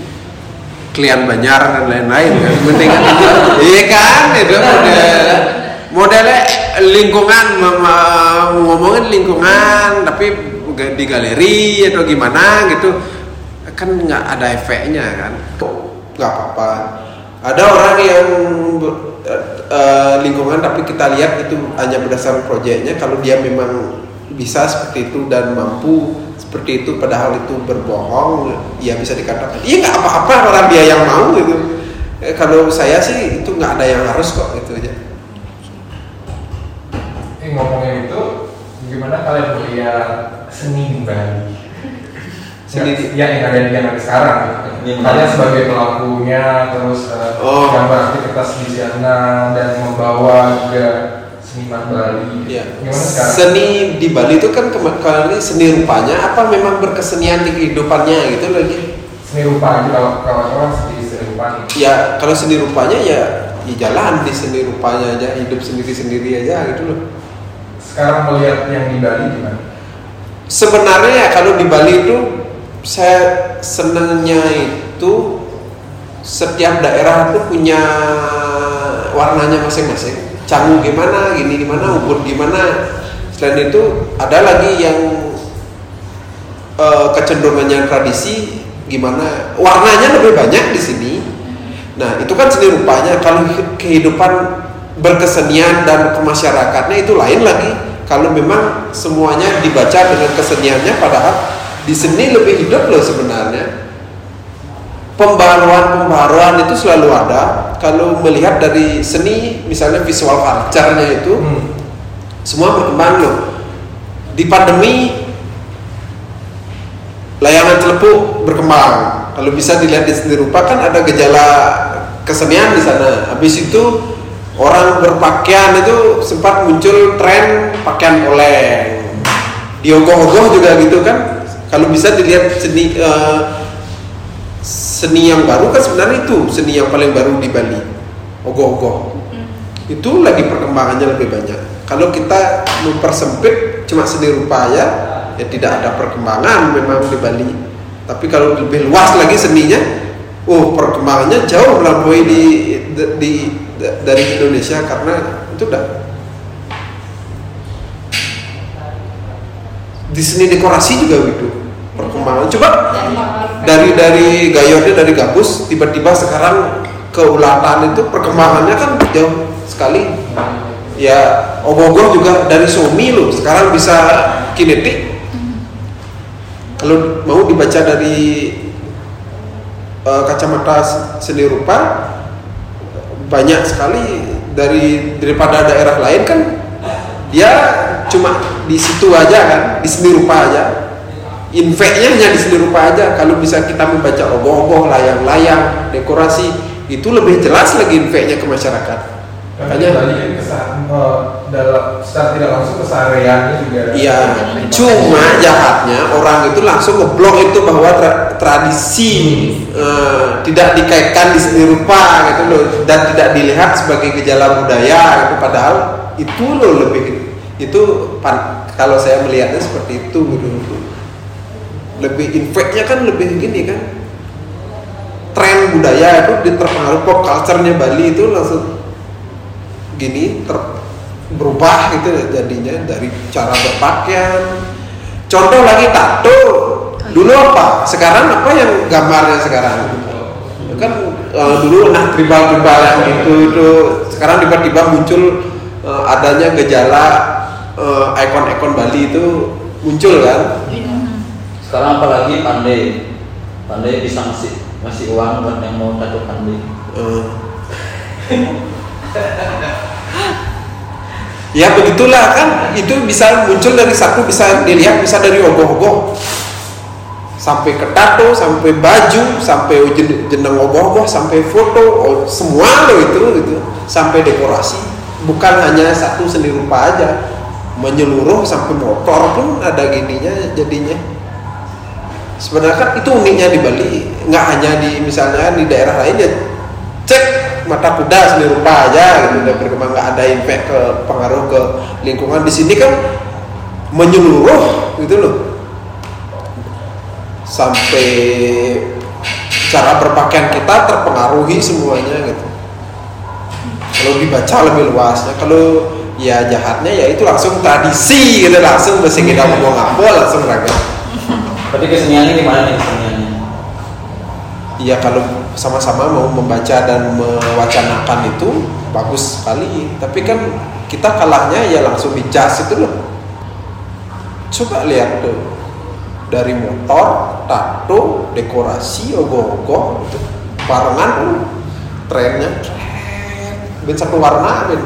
Klien banjar dan lain-lain kan. Mendingan itu iya kan itu model. Modelnya lingkungan ngomongin lingkungan tapi di galeri atau gimana gitu. Kan nggak ada efeknya kan. Nggak apa-apa ada orang yang eh, lingkungan tapi kita lihat itu hanya berdasarkan proyeknya kalau dia memang bisa seperti itu dan mampu seperti itu padahal itu berbohong ya bisa dikatakan iya nggak apa-apa orang dia yang mau gitu. Eh, kalau saya sih itu nggak ada yang harus kok itu aja. Eh ngomongin itu, gimana kalian melihat seni di Bali? Seni di- ya, yang ada yang ada sekarang. gitu. Ini Kalian sebagai pelakunya, terus eh, Oh. gambar aktivitas di sana dan membawa juga seniman Bali. Sekarang? Seni di Bali itu kan kema- kali seni rupanya apa memang berkesenian di kehidupannya gitu lagi. Seni rupa gitu kalau orang di seni rupa. Ya kalau seni rupanya ya, ya jalan di seni rupanya aja hidup sendiri-sendiri aja gitu loh. Sekarang melihat yang di Bali gimana? Sebenarnya ya kalau di Bali itu saya senangnya itu setiap daerah itu punya warnanya masing-masing. Cangu gimana, gini gimana, ubud gimana. Selain itu ada lagi yang eh, kecenderungannya tradisi gimana, warnanya lebih banyak di sini. Nah itu kan seni rupanya. Kalau kehidupan berkesenian dan kemasyarakatnya itu lain lagi. kalau memang semuanya dibaca dengan keseniannya padahal di seni lebih hidup loh sebenarnya. Pembaruan-pembaruan itu selalu ada. Kalau melihat dari seni misalnya visual culture-nya itu Hmm. semua berkembang loh. Di pandemi layangan celepuk berkembang. Kalau bisa dilihat di seni rupa kan ada gejala kesenian di sana. Habis itu orang berpakaian itu sempat muncul tren pakaian oleng. Di ogoh-ogoh juga gitu kan kalau bisa dilihat seni eh, seni yang baru kan sebenarnya itu seni yang paling baru di Bali. Ogoh-ogoh. Itu lagi perkembangannya lebih banyak. Kalau kita mempersempit cuma seni rupa aja ya tidak ada perkembangan memang di Bali. Tapi kalau lebih luas lagi seninya oh perkembangannya jauh melampaui di, di- di- dari Indonesia karena itu udah di seni dekorasi juga gitu perkembangan. Coba dari dari gayornya dari gabus tiba-tiba sekarang ke ulatan itu perkembangannya kan jauh sekali. Ya ogoh-ogoh juga dari Somi loh sekarang bisa kinetik. Kalau mau dibaca dari eh, kacamata seni rupa banyak sekali dari daripada daerah lain kan dia cuma di situ aja kan di seni rupa aja infeknya hanya di seni rupa aja. Kalau bisa kita membaca ogoh-ogoh layang-layang dekorasi itu lebih jelas lagi infeknya ke masyarakat. Makanya tadi kan kesan eh, dalam secara tidak langsung kesehariannya juga. Iya, cuma jahatnya orang itu langsung ngeblok itu bahwa tra- tradisi eh, tidak dikaitkan di seni rupa gitu loh dan tidak dilihat sebagai gejala budaya gitu. Padahal itu loh lebih itu pan- kalau saya melihatnya seperti itu gitu lebih infeknya kan lebih gini kan. Tren budaya itu di- terpengaruh pop culture-nya Bali itu langsung gini ter berubah gitu jadinya dari cara berpakaian. Contoh lagi tato. Dulu apa? Sekarang apa yang gambarnya sekarang? Kan eh, dulu nah tribal tribal yang itu itu sekarang tiba-tiba muncul eh, adanya gejala eh, ikon-ikon Bali itu muncul kan Sekarang apalagi pandai, pandai bisa ngasih ngasih uang buat yang mau tato pandai. Eh. ya begitulah kan? Itu bisa muncul dari satu bisa dilihat bisa dari ogoh-ogoh sampai ke tato sampai baju sampai jen- jeneng ogoh-ogoh sampai foto oh, semua loh itu gitu sampai dekorasi. Bukan hanya satu seni rupa aja. Menyeluruh sampai motor pun ada gininya jadinya sebenarnya kan itu uniknya di Bali. Nggak hanya di misalnya di daerah lain ya cek mata kuda seni rupa aja gitu. Dan berkembang nggak ada impact ke pengaruh ke lingkungan. Di sini kan menyeluruh gitu loh. Sampai cara berpakaian kita terpengaruhi semuanya gitu. Kalau dibaca lebih luasnya kalau ya jahatnya ya itu langsung tradisi gitu. Langsung meski kita ngomong apa langsung ragam Berarti keseniannya gimana nih keseniannya? Iya kalau sama-sama mau membaca dan mewacanakan itu bagus sekali. Tapi kan kita kalahnya ya langsung dijas itu loh. Coba lihat tuh dari motor, tato, dekorasi, ogoh-ogoh, itu barengan tuh trennya tren, ben satu warna ben.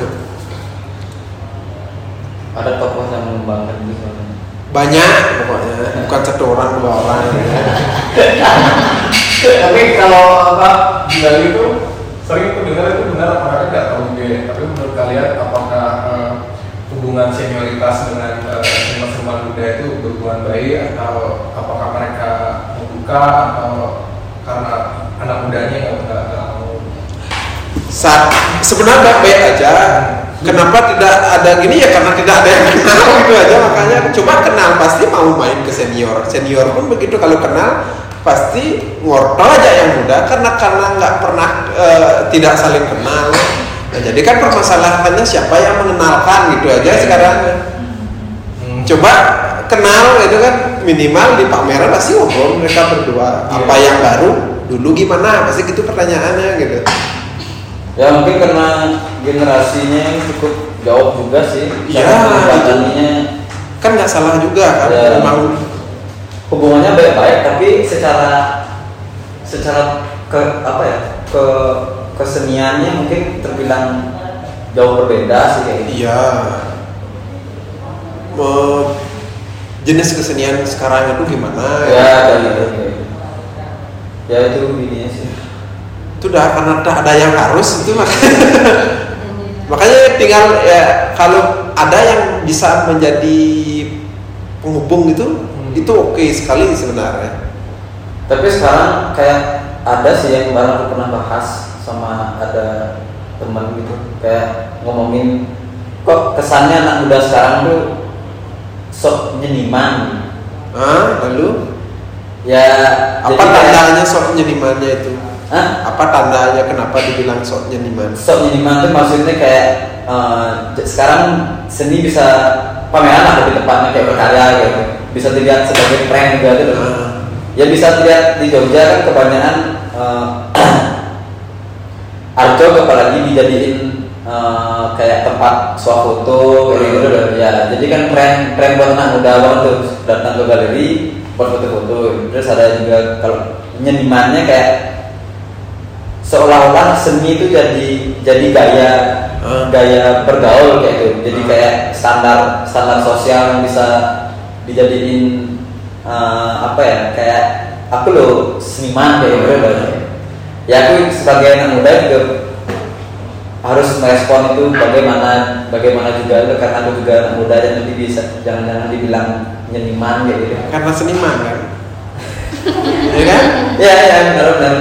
Ada tokoh yang mengembangkan itu soalnya. Banyak. Pokoknya. Bukan satu orang dua orang Tapi kalau apa Bali itu sering aku dengar itu benar apa enggak nggak tahu juga ya. Tapi menurut kalian apakah eh, hubungan senioritas dengan eh, seniman-seniman muda itu berhubungan baik? Atau apakah mereka membuka atau karena anak mudanya nggak nggak mau? Saat sebenarnya baik-baik aja kenapa tidak ada gini? Ya karena tidak ada yang kenal gitu aja. Makanya cuma kenal pasti mau main ke senior. Senior pun begitu. Kalau kenal pasti ngorto aja yang muda. Karena karena nggak pernah eh, tidak saling kenal. Nah, jadi kan permasalahannya siapa yang mengenalkan gitu aja sekarang. Hmm. coba kenal itu kan. Minimal di pameran pasti ngobrol mereka berdua. Iya. apa yang baru? Dulu gimana? Pasti gitu pertanyaannya gitu Ya mungkin karena generasinya yang cukup jawab juga sih Iya, kan nggak salah juga kan Ya. memang hubungannya baik-baik tapi secara secara ke apa ya ke keseniannya mungkin terbilang jauh berbeda sih kayak gitu. iya jenis kesenian sekarang itu gimana ya gitu kayak gitu. ya itu ininya sih itu udah karena tak ada yang harus itu makanya makanya tinggal ya kalau ada yang bisa menjadi penghubung itu itu oke sekali sebenarnya. Tapi sekarang kayak ada sih yang kemarin aku pernah bahas sama ada teman gitu. Kayak ngomongin kok kesannya anak muda sekarang tuh sok nyeniman? Ah lalu? Ya apa tandanya sok nyenimannya itu Hah? apa tandanya kenapa dibilang sok nyeniman Sok nyeniman tuh maksudnya kayak j- sekarang seni bisa pameran lah lebih tepatnya kayak berkarya gitu bisa dilihat sebagai tren juga gitu Ah. ya bisa dilihat di Jogja kan kebanyakan eh, Arjo apalagi dijadiin eh, kayak tempat swafoto kayak gitu loh. ya jadi kan tren tren buat anak muda banget tuh datang ke galeri buat foto-foto terus ada juga kalau nyenimannya kayak seolah-olah seni itu jadi jadi gaya Ah. gaya bergaul kayak gitu. Jadi Ah. kayak standar standar sosial yang bisa dijadiin eh, apa ya kayak aku loh seniman kayak gitu loh ya aku sebagai anak muda juga harus merespon itu bagaimana bagaimana juga itu karena aku juga anak muda dan nanti bisa jangan-jangan dibilang nyeniman kayak gitu. Karena seniman kan? Ya kan? Ya ya benar benar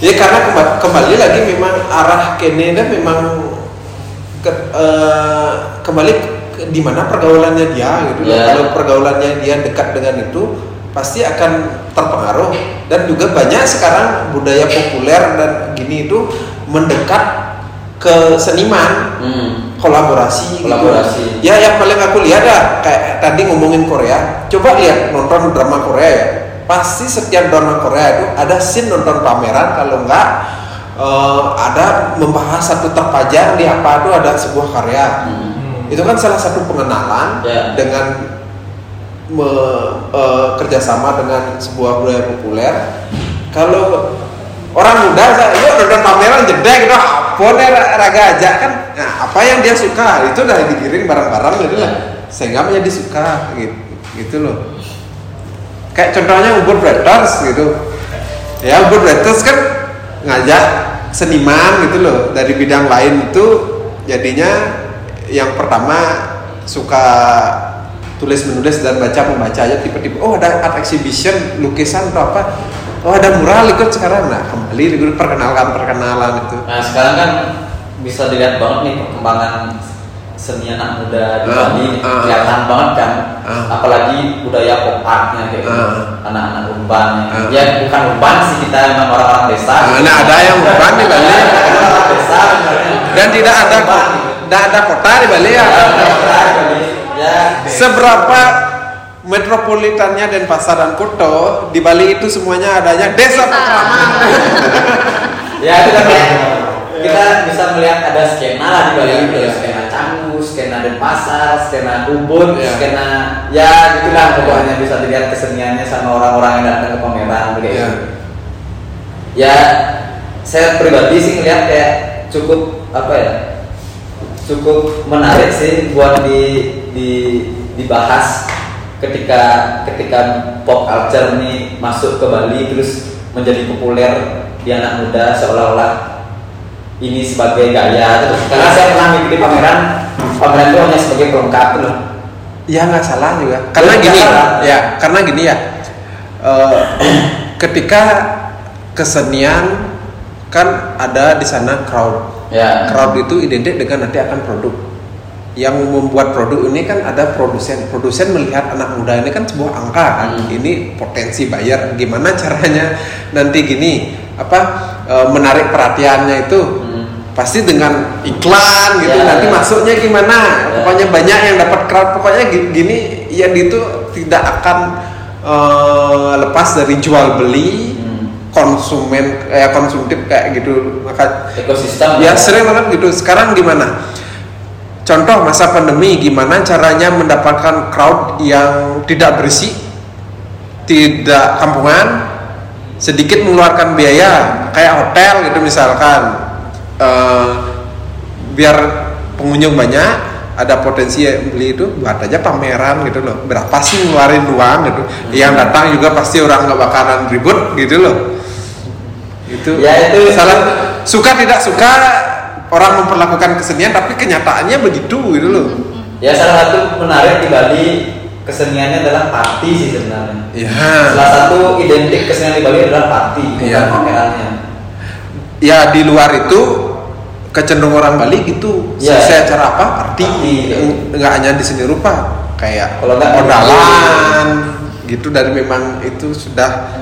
Ya karena kemba- kembali lagi memang arah kene dan memang ke, eh, kembali ke- di mana pergaulannya dia gitu. Ya. Kalau pergaulannya dia dekat dengan itu pasti akan terpengaruh dan juga banyak sekarang budaya populer dan gini itu mendekat ke seniman hmm. kolaborasi, gitu. Kolaborasi. Ya yang paling aku lihat dah kayak tadi ngomongin Korea. Coba lihat nonton drama Korea ya. Pasti setiap drama Korea itu ada scene nonton pameran kalau enggak eh, ada membahas satu terpajang di apa itu ada sebuah karya. Hmm. Itu kan salah satu pengenalan Ya. dengan me- eh, kerjasama dengan sebuah budaya populer. Kalau orang muda saya yuk nonton pameran jedek gitu apa nih raga aja kan nah, apa yang dia suka itu udah dikirim barang-barang gitu lah sehingga menjadi suka gitu gitu loh kayak contohnya Ubud Bretters gitu. Ya Ubud Bretters kan ngajak seniman gitu loh. Dari bidang lain itu jadinya yang pertama suka tulis menulis dan baca membaca aja tipe-tipe oh ada art exhibition lukisan atau apa? Oh ada mural ikut sekarang. Nah kembali ikut perkenalan perkenalan itu. Nah sekarang kan bisa dilihat banget nih perkembangan seni anak muda di Ah, Bali ah, kelihatan banget kan Ah. apalagi budaya pop artnya kayak gitu Ah. anak-anak urban Ah. ya bukan urban sih kita memang orang-orang desa Nah, nah, ada yang urban di Bali. orang desa sebenarnya. dan tidak ada tidak ada kota di Bali ya Ya, Bali. ya seberapa metropolitannya dan pasar dan kota di Bali itu semuanya adanya desa petraman ya itu kan kayak kita bisa melihat ada skena lah di Bali Iya, iya. skena Canggu, skena Denpasar, skena Ubud, Iya. skena ya gitulah pokoknya bisa dilihat keseniannya sama orang-orang yang datang ke pameran kayak Iya. gitu. Ya saya pribadi sih ngeliat kayak cukup apa ya cukup menarik sih buat di, di dibahas ketika ketika pop culture ini masuk ke Bali terus menjadi populer di anak muda seolah-olah ini sebagai gaya terus karena saya pernah mengikuti pameran pameran itu hanya sebagai pelengkap loh ya nggak salah juga. Karena Nggak gini salah. ya karena gini ya. Eh, ketika kesenian kan ada di sana crowd. Ya. Crowd itu identik dengan nanti akan produk. Yang membuat produk ini kan ada produsen. Produsen melihat anak muda ini kan sebuah angka kan. Hmm. ini potensi bayar gimana caranya nanti gini apa e, menarik perhatiannya itu? Hmm. Pasti dengan iklan gitu Ya, nanti ya. masuknya gimana? Ya. pokoknya banyak yang dapat crowd. Pokoknya gi- gini ya itu tidak akan e, lepas dari jual beli Hmm. konsumen kayak konsumtif kayak gitu. Maka ekosistem. ya sering banget gitu. Sekarang gimana? Contoh masa pandemi gimana caranya mendapatkan crowd yang tidak berisik tidak kampungan sedikit mengeluarkan biaya kayak hotel gitu misalkan Eh, biar pengunjung banyak ada potensi yang beli itu buat aja pameran gitu loh. Berapa sih ngeluarin uang gitu? Yang datang juga pasti orang nggak bakalan ribut gitu loh. Itu Ya, itu- salah. Suka tidak suka orang memperlakukan kesenian tapi kenyataannya begitu gitu loh. Ya salah satu menarik di Bali keseniannya adalah party sih sebenarnya. ya Salah satu identik kesenian di Bali adalah party, bukan Iya. pamerannya. ya di luar itu kecenderungan orang Bali gitu Ya. selesai acara apa arti Arti, ya. nggak hanya di seni rupa kayak Kalau nggak- modalan gitu dari memang itu sudah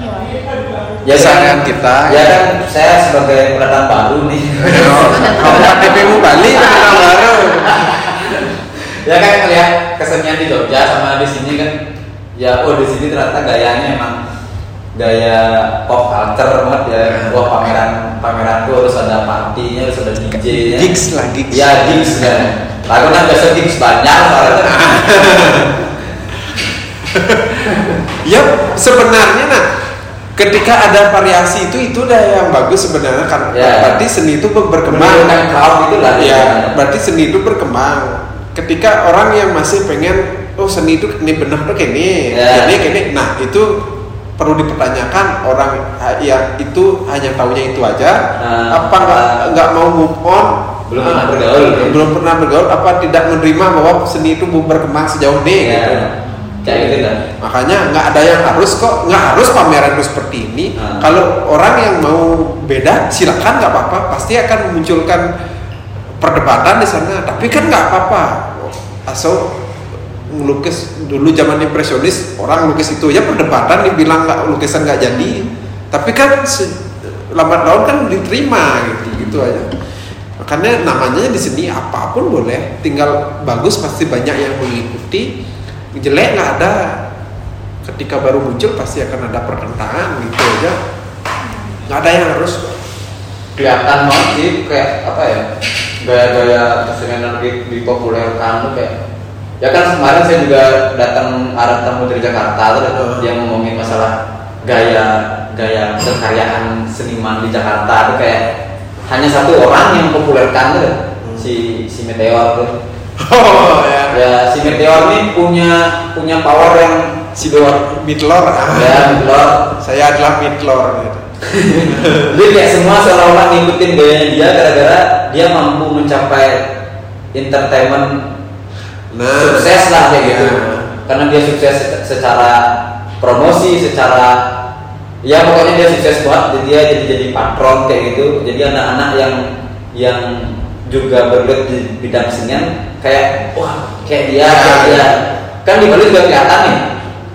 Ya kan, kita. Ya kan saya sebagai pendatang baru nih. kalau KTP-mu Bali pendatang baru ya kan ngelihat kesenian di Jogja sama di sini kan ya oh di sini ternyata gayanya emang gaya pop culture banget ya. Wah pameran pameran tuh harus ada partinya harus ada DJ nya. Gigs lah gigs. Ya gigs kan lagu kan biasa gigs banyak ya sebenarnya nah ketika ada variasi itu itu udah yang bagus sebenarnya kan. Ya. berarti seni itu berkembang. Menunjukkan crowd gitu lah ya berarti seni itu berkembang. Ketika orang yang masih pengen oh seni itu ini benar tuh kayak ini Ya. ini kayak ini nah itu perlu dipertanyakan orang yang itu hanya taunya itu aja. Nah, apa nggak nggak mau move on? Belum Ah, pernah bergaul, ya? belum pernah bergaul. Apa tidak menerima bahwa seni itu berkembang sejauh ini ya gitu? Kayak gitu kan makanya nggak ada yang harus kok nggak harus pameran itu seperti ini. Hmm. kalau orang yang mau beda silakan nggak apa-apa. Pasti akan memunculkan perdebatan di sana. Tapi kan nggak apa-apa. Asal ngelukis dulu zaman impresionis orang lukis itu. Aja perdebatan dibilang nggak lukisan nggak jadi. Tapi kan lambat laun kan diterima gitu gitu aja. Makanya namanya di sini apa pun boleh tinggal bagus pasti banyak yang mengikuti. Jelek nggak ada. Ketika baru muncul pasti akan ada pertentangan gitu aja. Nggak ada yang harus kelihatan banget sih kayak apa ya gaya-gaya kesenian di- dipopulerkan tuh kayak ya kan kemarin saya juga datang ada tamu dari Jakarta tuh Hmm. dia ngomongin masalah gaya gaya kekaryaan seniman di Jakarta. Tuh kayak hanya satu orang yang mempopulerkan tuh si si Meteor tuh oh ya. Ya si Meteor ini punya punya power yang si Midlor ah. ya Meteor saya adalah Midlor gitu. Jadi kayak semua seolah-olah ngikutin gayanya dia gara-gara dia mampu mencapai entertainment nah sukses lah kayak gitu. ya. Karena dia sukses secara promosi, secara ya pokoknya dia sukses banget. Jadi dia jadi jadi patron kayak gitu. Jadi anak-anak yang yang juga bergelut di bidang senian kayak wah kayak dia, Ya, kayak dia. ya. Kan di Bali juga kelihatan nih.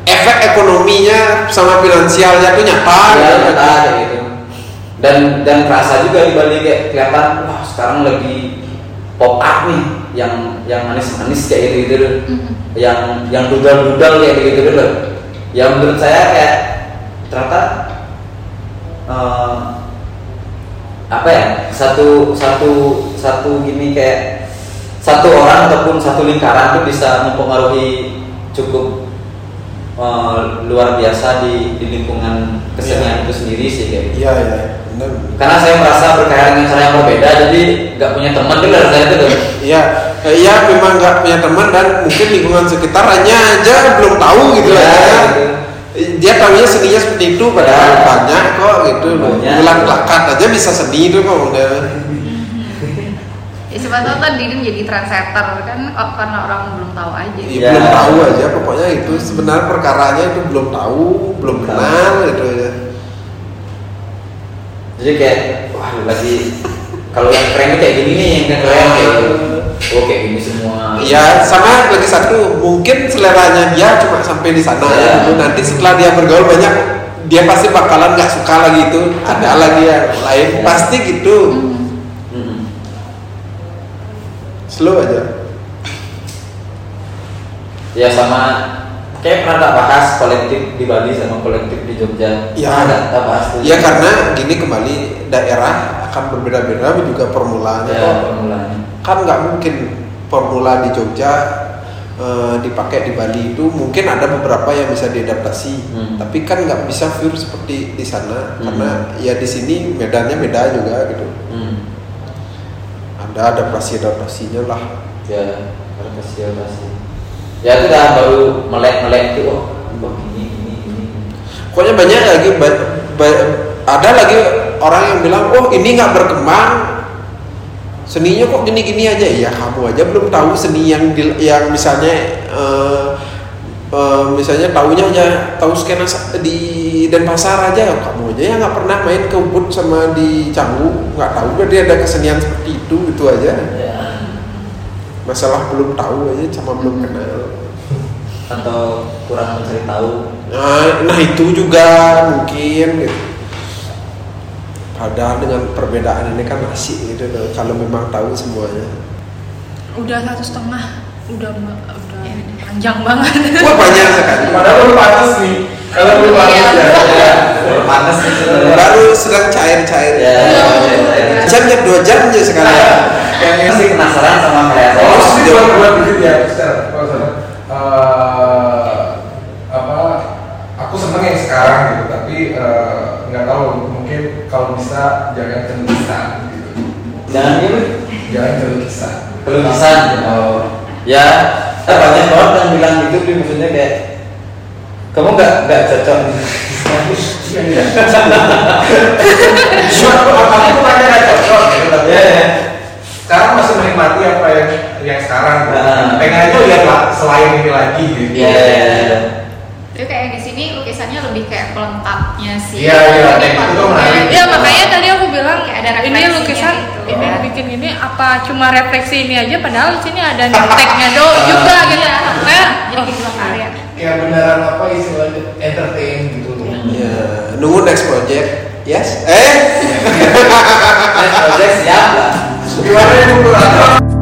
efek ekonominya sama finansialnya tuh nyata Iya, gitu. nyata kayak gitu. Dan dan kerasa juga di Bali kayak kelihatan wah sekarang lagi pop art nih yang yang manis-manis kayak gitu gitu loh. Yang yang dudal-dudal kayak gitu gitu loh. Yang menurut saya kayak ternyata eh, apa ya satu satu satu gini kayak satu orang ataupun satu lingkaran tuh bisa mempengaruhi cukup eh, luar biasa di, di lingkungan kesenian itu sendiri sih kayak gitu. iya iya benar Karena saya merasa berkarya dengan cara yang berbeda, jadi nggak punya teman dulu saya itu. Iya, eh, iya memang nggak punya teman dan mungkin lingkungan sekitarnya aja belum tahu gitu Iya, aja. gitu. Dia tahunya seninya seperti itu, padahal Ya. banyak kok gitu. Banyak. Bulan lakat aja bisa seni itu kok udah. Ya siapa tahu kan Didin jadi trendsetter kan oh, karena orang belum tahu aja. Ya, Iya. Belum tahu aja, pokoknya itu sebenarnya perkaranya itu belum tahu, belum kenal gitu aja. Jadi kayak wah lagi kalau yang keren kayak gini nih yang keren kayak gitu. Oh kayak gini semua. Iya, sama lagi satu, mungkin seleranya dia cuma sampai di sana ya. Nanti setelah dia bergaul banyak, dia pasti bakalan nggak suka lagi itu. Ada lagi yang lain, Iya. pasti gitu. Mm-mm. Slow aja. Ya sama kayak pernah tak bahas kolektif di Bali sama kolektif di Jogja. Ya. ada tak bahas tuh. Ya karena gini kembali daerah akan berbeda-beda juga permulaannya ya permulaannya. Kan nggak mungkin formula di Jogja eh, dipakai di Bali itu mungkin ada beberapa yang bisa diadaptasi Hmm. tapi kan nggak bisa pure seperti di sana Hmm. karena ya di sini medannya beda juga gitu hmm. ada adaptasi adaptasinya lah ya adaptasi adaptasi ya itu dah baru melek melek itu oh begini ini ini pokoknya banyak lagi ba- ba- ada lagi orang yang bilang oh ini nggak berkembang. Seninya kok gini-gini aja. Ya kamu aja belum tahu seni yang di- yang misalnya eh, eh, misalnya tahunya aja tahu skena di Denpasar aja. Kamu aja yang nggak pernah main ke Ubud sama di Canggu nggak tahu. Berarti ada kesenian seperti itu itu aja. Ya masalah belum tahu aja sama belum kenal atau kurang mencari tahu Nah, nah itu juga mungkin gitu. Padahal dengan perbedaan ini kan asik gitu kalau memang tahu semuanya. udah satu setengah udah udah panjang banget Wah banyak sekali. Padahal belum panas nih. Kalau belum panas Iya. ya. ya panas Baru sedang cair-cair. ya ya, ya. Jam jam dua jam aja sekarang. yang masih penasaran sama kayak Oh, dia- buat buat dikit ya. Eh, apa? Aku seneng yang sekarang gitu, tapi eh, nggak tahu mungkin kalau bisa jangan kelukisan gitu. jangan ini Jangan kelukisan. pelukisan oh ya eh, banyak banget yang bilang gitu tuh maksudnya kayak kamu nggak nggak cocok Iya, iya. Suatu apa itu makanya nggak cocok gitu, tapi ya ya. sekarang masih menikmati apa yang yang sekarang. gitu. Nah. Pengen aja lihat lah selain ini lagi gitu. ya ya, ya. Itu kayak di sini lukisannya lebih kayak pelengkapnya sih. Iya, iya, gitu tuh patungnya menarik. gitu. ya makanya tadi aku bilang Kayak ada ini lukisan gitu. ini Iya. bikin ini apa cuma refleksi ini aja padahal di sini ada nyeteknya do juga gitu Iya, kayak jadi gitu karya. Kayak beneran apa istilahnya entertain gitu. Ya, nunggu next project. Yes. Eh, Next project siap lah Gimana ya?